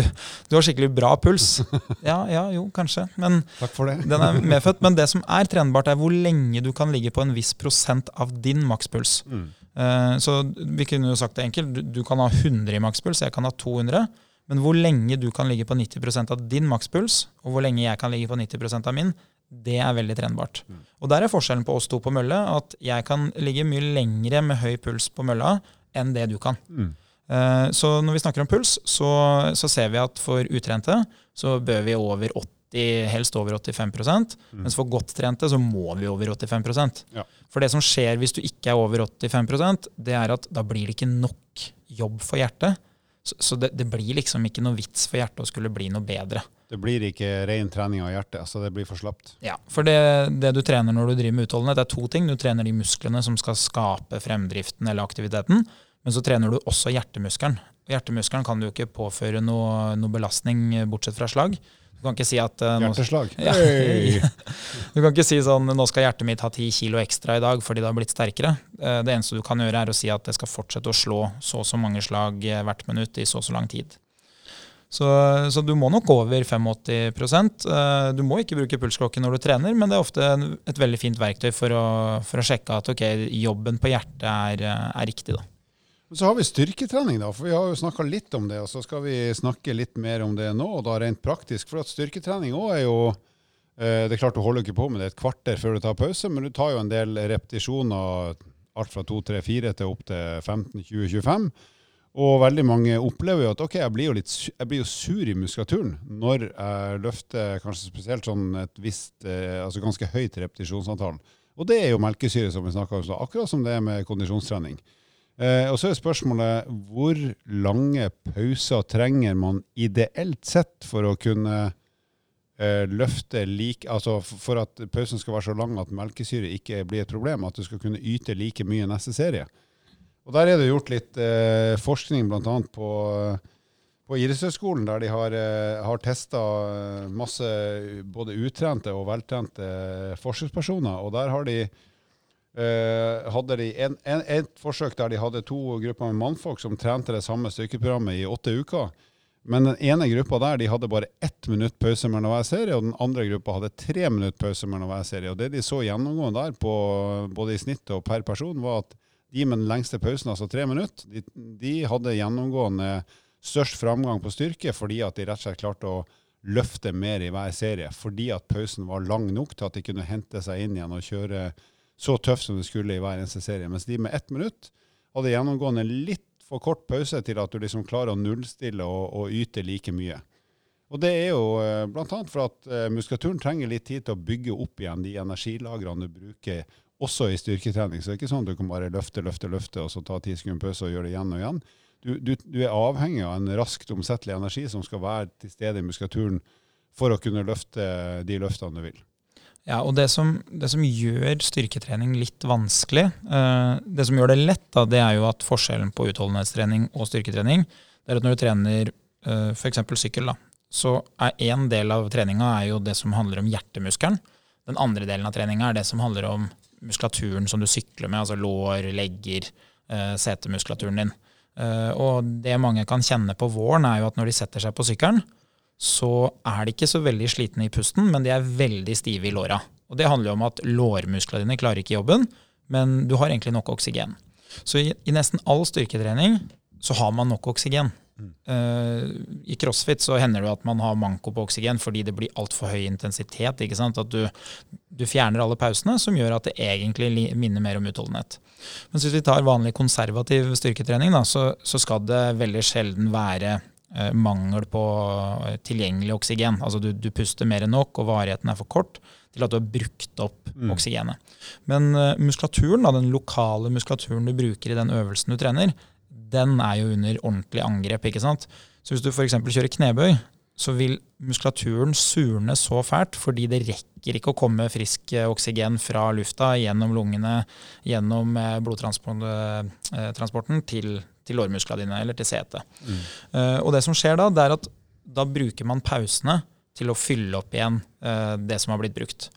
du har skikkelig bra puls. Ja, ja, jo, kanskje. Men Takk for det. den er medfødt. Men det som er trenbart, er hvor lenge du kan ligge på en viss prosent av din makspuls. Mm. Eh, Så vi kunne jo sagt det enkelt. Du- Du kan ha 100 i makspuls, jeg kan ha 200. Men hvor lenge du kan ligge på 90% av din makspuls, og hvor lenge jeg kan ligge på 90% av min, det er veldig trenbart. Mm. Og der er forskjellen på oss to på mølle, at jeg kan ligge mye lengre med høy puls på mølla enn det du kan. Mm. Eh, Så når vi snakker om puls, så, så ser vi at for utrente så bør vi over 80, helst over 85 Mm. mens for godt trente så må vi over 85 Ja. For det som skjer hvis du ikke er over 85% det er at da blir det ikke nok jobb for hjertet. Så, så det, det blir liksom ikke noe vits for hjertet å skulle bli noe bedre. Det blir ikke ren trening av hjertet, altså det blir for slapt. Ja, For det, det du trener når du driver med utholdenhet, det er to ting. Du trener de musklene som skal skape fremdriften eller aktiviteten, men så trener du også hjertemuskelen. Hjertemuskelen kan du ikke påføre noe, noe belastning bortsett fra slag. Du kan ikke si at nå, Hjerteslag. Ja. Du kan ikke si sånn nå skal hjertet mitt ha ti kilo ekstra i dag fordi det har blitt sterkere. Eh, Det eneste du kan gjøre, er å si at det skal fortsette å slå så og så mange slag eh, hvert minutt i så og så lang tid. Så, så du må nok over 85 Eh, Du må ikke bruke pulsklokke når du trener, men det er ofte et veldig fint verktøy for å, for å sjekke at okay, jobben på hjertet er, er riktig. da. Så har vi styrketrening, da. For vi har jo snakka litt om det, og så skal vi snakke litt mer om det nå, og da rent praktisk. For at styrketrening òg er jo eh, Det er klart du holder ikke på med det et kvarter før du tar pause, men du tar jo en del repetisjoner, alt fra 2, 3, 4 til opp til 15, 20, 25. Og veldig mange opplever jo at ok, jeg blir jo, litt, jeg blir jo sur i muskulaturen når jeg løfter kanskje spesielt sånn et visst, eh, altså ganske høyt repetisjonsantall. Og det er jo melkesyre, som vi snakka om, så akkurat som det er med kondisjonstrening. Eh, og så er spørsmålet hvor lange pauser trenger man ideelt sett for å kunne eh, løfte like Altså for at pausen skal være så lang at melkesyre ikke blir et problem, at du skal kunne yte like mye neste serie. Og Der er det gjort litt eh, forskning bl.a. på, på Idrettshøgskolen, der de har, eh, har testa masse både utrente og veltrente forsøkspersoner. og der har de Uh, hadde de en, en, et forsøk der de hadde to grupper med mannfolk som trente det samme styrkeprogrammet i åtte uker. Men den ene gruppa der de hadde bare ett minutt pause mellom hver serie, og den andre gruppa hadde tre minutt pause mellom hver serie. Og Det de så gjennomgående der, på, både i snitt og per person, var at de med den lengste pausen, altså tre minutter, de, de hadde gjennomgående størst framgang på styrke fordi at de rett og slett klarte å løfte mer i hver serie. Fordi at pausen var lang nok til at de kunne hente seg inn igjen og kjøre så tøft som det skulle i hver eneste serie. Mens de med ett minutt hadde gjennomgående litt for kort pause til at du liksom klarer å nullstille og, og yte like mye. Og det er jo eh, bl.a. for at eh, muskulaturen trenger litt tid til å bygge opp igjen de energilagrene du bruker også i styrketrening. Så det er ikke sånn at du kan bare løfte, løfte, løfte, og så ta ti sekunder pause og gjøre det igjen og igjen. Du, du, du, er avhengig av en raskt omsettelig energi som skal være til stede i muskulaturen for å kunne løfte de løftene du vil. Ja, og det som, det som, gjør styrketrening litt vanskelig, uh, det som gjør det lett, da, det er jo at forskjellen på utholdenhetstrening og styrketrening, det er at når du trener uh, f.eks. sykkel, da, så er én del av treninga er jo det som handler om hjertemuskelen. Den andre delen av treninga er det som handler om muskulaturen som du sykler med, altså lår, legger, uh, setemuskulaturen din. Uh, og det mange kan kjenne på våren, er jo at når de setter seg på sykkelen, så er de ikke så veldig slitne i pusten, men de er veldig stive i låra. Og det handler jo om at lårmusklene dine klarer ikke jobben, men du har egentlig nok oksygen. Så i, i nesten all styrketrening så har man nok oksygen. Uh, I crossfit så hender det at man har manko på oksygen fordi det blir altfor høy intensitet. ikke sant? At du, du, fjerner alle pausene, som gjør at det egentlig minner mer om utholdenhet. Men hvis vi tar vanlig konservativ styrketrening, da, så, så skal det veldig sjelden være mangel på eh, tilgjengelig oksygen. Altså du, du, puster mer enn nok, og varigheten er for kort til at du har brukt opp mm. oksygenet. Men uh, muskulaturen, da, den lokale muskulaturen du bruker i den øvelsen du trener, den er jo under ordentlig angrep. ikke sant? Så hvis du f.eks. kjører knebøy, så vil muskulaturen surne så fælt fordi det rekker ikke å komme frisk oksygen fra lufta gjennom lungene, gjennom blodtransporten til til lårmusklene dine eller til setet. Mm. Uh, og det som skjer da, det er at da bruker man pausene til å fylle opp igjen uh, det som har blitt brukt.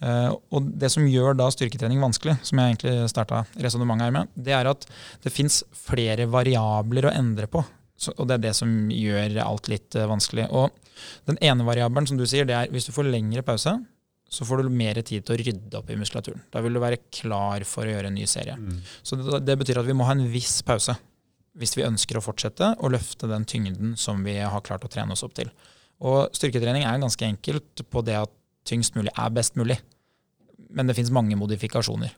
Uh, og det som gjør da styrketrening vanskelig, som jeg egentlig starta resonnementet her med, det er at det fins flere variabler å endre på. Så, og det er det som gjør alt litt vanskelig. Og den ene variabelen, som du sier, det er hvis du får lengre pause, så får du mer tid til å rydde opp i muskulaturen. Da vil du være klar for å gjøre en ny serie. Mm. Så det, det, betyr at vi må ha en viss pause hvis vi ønsker å fortsette å løfte den tyngden som vi har klart å trene oss opp til. Og styrketrening er ganske enkelt på det at tyngst mulig er best mulig. Men det fins mange modifikasjoner.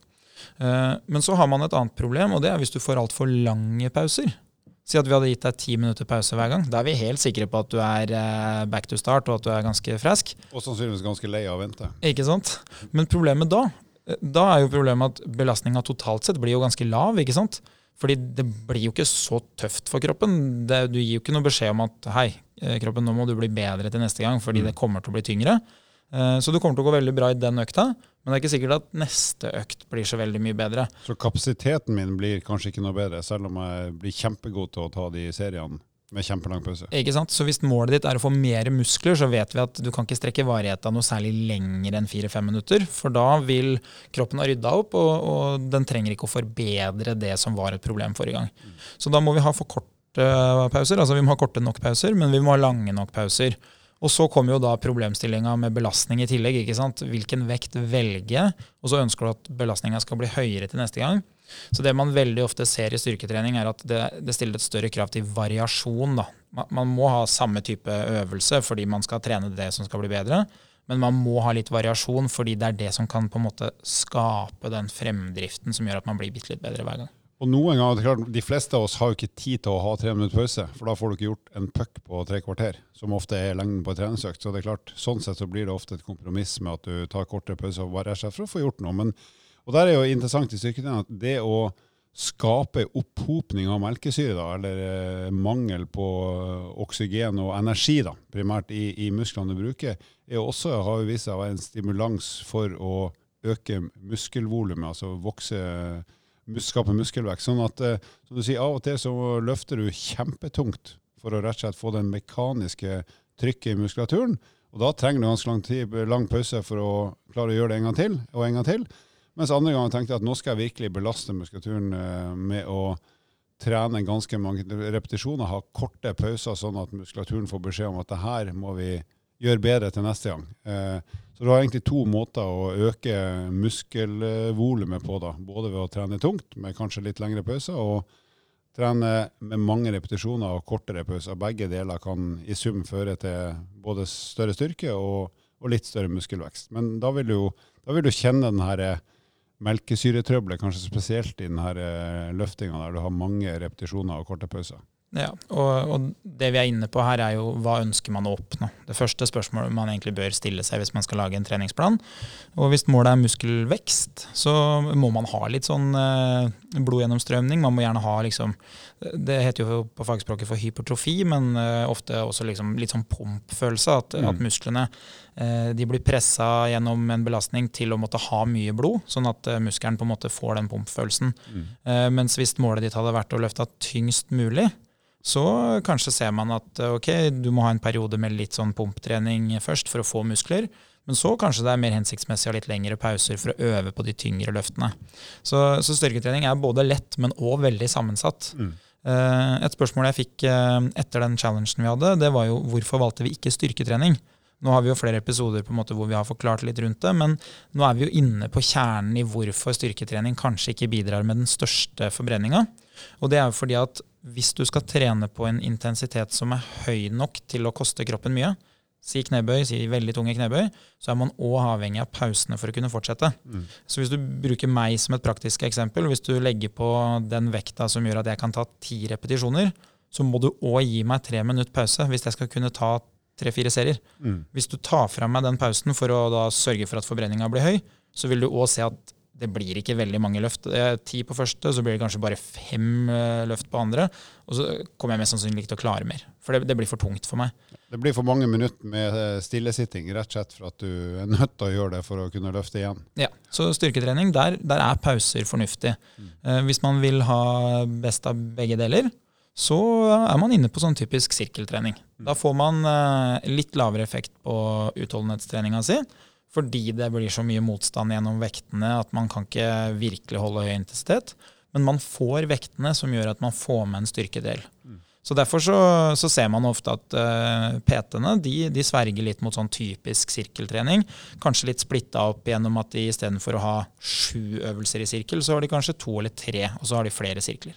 Eh, men så har man et annet problem, og det er hvis du får altfor lange pauser. Si at vi hadde gitt deg ti minutter pause hver gang. Da er vi helt sikre på at du er eh, back to start og at du er ganske frisk. Og sannsynligvis ganske lei av å vente. Ikke sant? Men problemet da, eh, da er jo problemet at belastninga totalt sett blir jo ganske lav. ikke sant? Fordi det blir jo ikke så tøft for kroppen. Det, du gir jo ikke noe beskjed om at hei, eh, kroppen, nå må du bli bedre til neste gang fordi mm. det kommer til å bli tyngre. Eh, så du kommer til å gå veldig bra i den økta, men det er ikke sikkert at neste økt blir så veldig mye bedre. Så kapasiteten min blir kanskje ikke noe bedre, selv om jeg blir kjempegod til å ta de seriene? Med kjempelang pause. Ikke sant? Så Hvis målet ditt er å få mer muskler, så vet vi at du kan ikke strekke varigheta noe særlig lenger enn 4-5 minutter. For da vil kroppen ha rydda opp, og, og, den trenger ikke å forbedre det som var et problem forrige gang. Så da må vi ha for korte pauser. Altså vi må ha korte nok pauser, men vi må ha lange nok pauser. Og så kommer jo da problemstillinga med belastning i tillegg. ikke sant? Hvilken vekt velge? Og så ønsker du at belastninga skal bli høyere til neste gang. Så det man veldig ofte ser i styrketrening, er at det, det stiller et større krav til variasjon. Man, man, må ha samme type øvelse fordi man skal trene det som skal bli bedre. Men man må ha litt variasjon, fordi det er det som kan på en måte skape den fremdriften som gjør at man blir bitte litt bedre hver gang. Og noen ganger, klart, De fleste av oss har jo ikke tid til å ha tre minutter pause, for da får du ikke gjort en puck på tre kvarter, som ofte er lengden på en treningsøkt. Så det er klart, Sånn sett så blir det ofte et kompromiss med at du tar kortere pause og bare for å få gjort noe. Men og der er jo interessant i styrketrening at det å skape opphopning av melkesyre, da, eller eh, mangel på eh, oksygen og energi, da, primært i, i musklene du bruker, er også, har jo vist seg å være en stimulans for å øke muskelvolumet, altså vokse skape muskelvekst. Sånn at eh, som du sier, av og til så løfter du kjempetungt for å rett og slett få den mekaniske trykket i muskulaturen. Og da trenger du ganske lang, tid, lang pause for å klare å gjøre det en gang til og en gang til. Mens andre ganger tenkte jeg at nå skal jeg virkelig belaste muskulaturen eh, med å trene ganske mange repetisjoner, ha korte pauser, sånn at muskulaturen får beskjed om at det her må vi gjøre bedre til neste gang. Eh, så du har egentlig to måter å øke muskelvolumet på, da. Både ved å trene tungt med kanskje litt lengre pauser, og trene med mange repetisjoner og kortere pauser. Begge deler kan i sum føre til både større styrke og, og litt større muskelvekst. Men da vil du, da vil du kjenne den her melkesyretrøbbelet, kanskje spesielt i denne eh, løftinga der du har mange repetisjoner og korte pauser. Ja, og, og, det vi er inne på her, er jo hva ønsker man å oppnå. Det første spørsmålet man egentlig bør stille seg hvis man skal lage en treningsplan. Og hvis målet er muskelvekst, så må man ha litt sånn eh, blodgjennomstrømning. Man må gjerne ha liksom Det heter jo på fagspråket for hypertrofi, men eh, ofte også liksom litt sånn pumpfølelse. At, mm. at musklene eh, de blir pressa gjennom en belastning til å måtte ha mye blod, sånn at eh, muskelen på en måte får den pumpfølelsen. Mm. Eh, mens hvis målet ditt hadde vært å løfte tyngst mulig, så kanskje ser man at eh, ok, du må ha en periode med litt sånn pumptrening først for å få muskler. Men så kanskje det er mer hensiktsmessig å ha litt lengre pauser for å øve på de tyngre løftene. Så, så styrketrening er både lett, men òg veldig sammensatt. Mm. Uh, et spørsmål jeg fikk uh, etter den challengen vi hadde, det var jo hvorfor valgte vi ikke styrketrening? Nå har vi jo flere episoder på en måte hvor vi har forklart litt rundt det, men nå er vi jo inne på kjernen i hvorfor styrketrening kanskje ikke bidrar med den største forbrenninga. Og det er jo fordi at hvis du skal trene på en intensitet som er høy nok til å koste kroppen mye, si knebøy, si veldig tunge knebøy, så er man òg avhengig av pausene for å kunne fortsette. Mm. Så hvis du bruker meg som et praktisk eksempel, hvis du legger på den vekta som gjør at jeg kan ta ti repetisjoner, så må du òg gi meg tre minutter pause hvis jeg skal kunne ta tre-fire serier. Mm. Hvis du tar fra meg den pausen for å sørge for at forbrenninga blir høy, så vil du òg se at det blir ikke veldig mange løft. Ti på første, så blir det kanskje bare fem eh, løft på andre. Og så kommer jeg mest sannsynlig ikke til å klare mer. For det, det, blir for tungt for meg. Det blir for mange minutter med eh, stillesitting, rett og slett for at du er nødt til å gjøre det for å kunne løfte igjen. Ja, så styrketrening, der, der er pauser fornuftig. Mm. Hvis man vil ha best av begge deler, så er man inne på sånn typisk sirkeltrening. Da får man litt lavere effekt på utholdenhetstreninga si fordi det blir så mye motstand gjennom vektene at man kan ikke virkelig holde høy intensitet. Men man får vektene som gjør at man får med en styrkedel. Mm. Så Derfor så, så, ser man ofte at uh, PT-ene de, de, sverger litt mot sånn typisk sirkeltrening. Kanskje litt splitta opp gjennom at de istedenfor å ha sju øvelser i sirkel, så har de kanskje to eller tre, og så har de flere sirkler.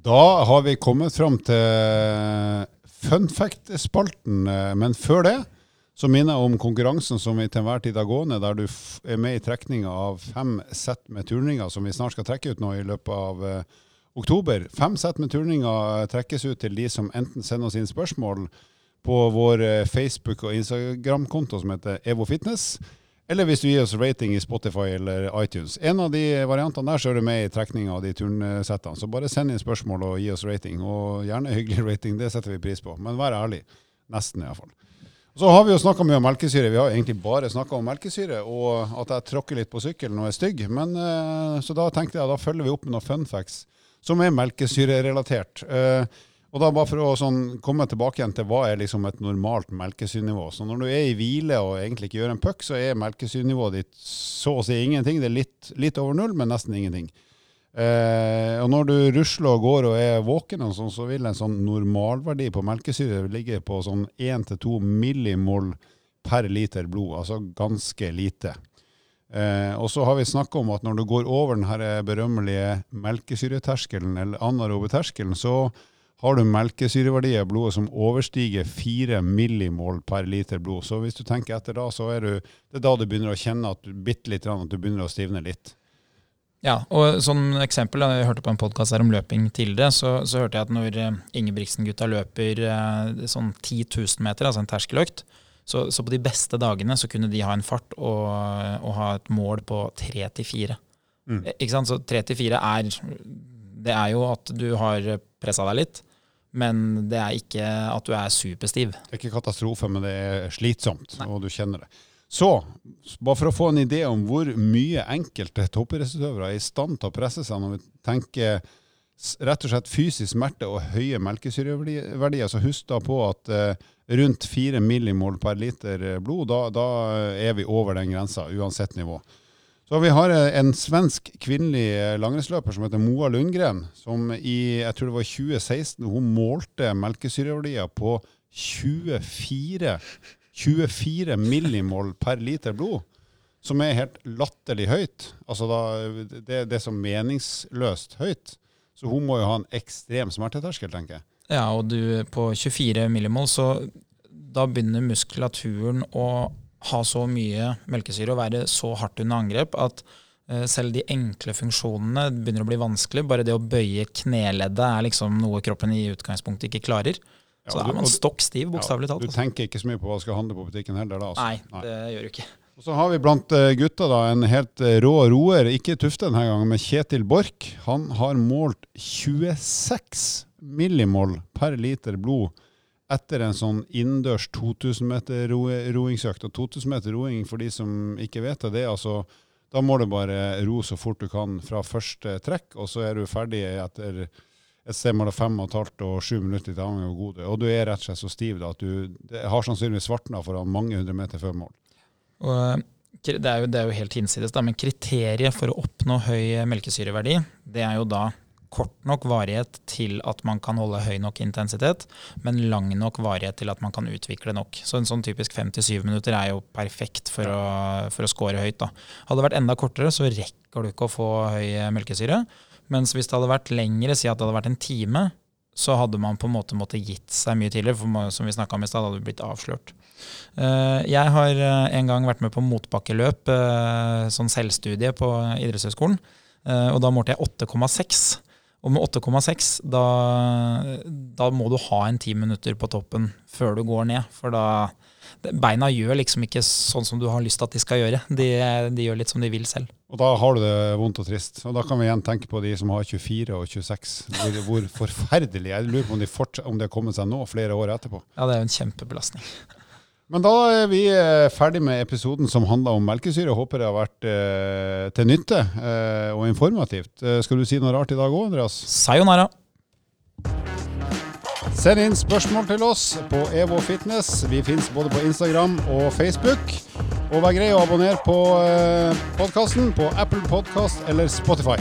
Da har vi kommet fram til fun fact-spalten. Men før det så minner jeg om konkurransen som vi til enhver tid har gående, der du er med i trekninga av fem sett med turninger som vi snart skal trekke ut nå i løpet av uh, oktober. Fem sett med turninger trekkes ut til de som enten sender oss inn spørsmål på vår eh, Facebook- og Instagram-konto som heter Evo Fitness, eller hvis du gir oss rating i Spotify eller iTunes. En av de variantene der så er du med i trekninga av de turnsettene. Så bare send inn spørsmål og gi oss rating. Og gjerne hyggelig rating, det setter vi pris på. Men vær ærlig. Nesten, iallfall. Så har vi jo snakka mye om melkesyre. Vi har egentlig bare snakka om melkesyre, og at jeg tråkker litt på sykkelen og er stygg. Men, eh, så da tenkte jeg da følger vi opp med noen fun facts som er melkesyrerelatert. Uh, og da bare for å sånn, komme tilbake igjen til hva er liksom et normalt melkesyrnivå. Så når du er i hvile og egentlig ikke gjør en puck, så er melkesyrnivået ditt så å si ingenting. Det er litt, litt over null, men nesten ingenting. Eh, og når du rusler og går og er våken, og sånn, så vil en sånn normalverdi på melkesyre ligge på sånn 1-2 millimol per liter blod, altså ganske lite. Eh, og så har vi snakka om at når du går over den berømmelige melkesyreterskelen, eller anarobe terskelen, så har du melkesyreverdier i blodet som overstiger 4 millimol per liter blod. Så hvis du tenker etter da, så er du, det er da du begynner å kjenne at du, bitte litt, at du begynner å stivne litt. Ja, og som eksempel, Jeg hørte på en podkast om løping det, så, så, hørte jeg at når eh, Ingebrigtsen-gutta løper eh, sånn 10 000 meter, altså en terskeløkt, Så, så på de beste dagene så kunne de ha en fart og, og ha et mål på tre til fire. Mm. Ikke sant? Så tre til fire er Det er jo at du har pressa deg litt, men det er ikke at du er superstiv. Det er ikke katastrofe, men det er slitsomt, Nei. og du kjenner det. Så, bare for å få en idé om hvor mye enkelte toppidrettsutøvere er i stand til å presse seg når vi tenker rett og slett fysisk smerte og høye melkesyreverdier, så husk da på at eh, rundt 4 millimol per liter eh, blod, da, da er vi over den grensa, uansett nivå. Så vi har eh, en svensk kvinnelig eh, langrennsløper som heter Moa Lundgren, som i jeg tror det var 2016 hun målte melkesyreverdier på 24, 24 millimol per liter blod. Som er helt latterlig høyt. Altså da, det, det er så meningsløst høyt. Så hun må jo ha en ekstrem smerteterskel, tenker jeg. Ja, og du på 24 millimol, så da begynner muskulaturen å ha så mye melkesyre og være så hardt under angrep at eh, selv de enkle funksjonene begynner å bli vanskelig. Bare det å bøye kneleddet er liksom noe kroppen i utgangspunktet ikke klarer. Så ja, da er man stokk stiv, bokstavelig Ja, talt. du altså. tenker ikke så mye på hva du skal handle på butikken heller da? Altså. Nei, det gjør du ikke. Og så har vi blant eh, gutta da en helt eh, rå roer, ikke Tufte denne gangen, men Kjetil Borch. Han har målt 26 millimol per liter blod etter en sånn innendørs 2000 meter ro roingsøkt. Og 2000 meter roing, for de som ikke vet det, det er altså Da må du bare ro så fort du kan fra første trekk, og så er du ferdig etter et sted mellom fem og et halvt og sju minutter til avhengig av hvor god er. Og du er rett og slett så stiv da, at du har sannsynligvis svartna foran mange hundre meter før mål. Og eh, det er, jo, det er jo helt hinsides, da, men kriteriet for å oppnå høy melkesyreverdi, det er jo da kort nok varighet til at man kan holde høy nok intensitet, men lang nok varighet til at man kan utvikle nok. Så en sånn typisk fem til syv minutter er jo perfekt for, å, for å score høyt. da. Hadde det vært enda kortere, så rekker du ikke å få høy melkesyre. Mens hvis det hadde vært lengre, si at det hadde vært en time, så hadde man på en måte måttet gitt seg mye tidligere, for som vi snakka om i stad, hadde du blitt avslørt. Eh, Jeg har eh, en gang vært med på motbakkeløp, eh, sånn selvstudie på idrettshøyskolen. Eh, Og da målte jeg 8,6. Og med 8,6, da, da må du ha en ti minutter på toppen før du går ned. For da Beina gjør liksom ikke sånn som du har lyst til at de skal gjøre. De, de gjør litt som de vil selv. Og da har du det vondt og trist. Og da kan vi igjen tenke på de som har 24 og 26. Hvor, hvor forferdelig. Jeg lurer på om de, om de har kommet seg nå, flere år etterpå. Ja, det er jo en kjempebelastning. Men da er vi eh, ferdig med episoden som handla om melkesyre. Håper det har vært eh, til nytte eh, og informativt. Eh, skal du si noe rart i dag òg, Andreas? Sayonara! Send inn spørsmål til oss på Evo Fitness. Vi fins både på Instagram og Facebook. Og vær grei å abonnere på eh, podkasten på Apple Podkast eller Spotify.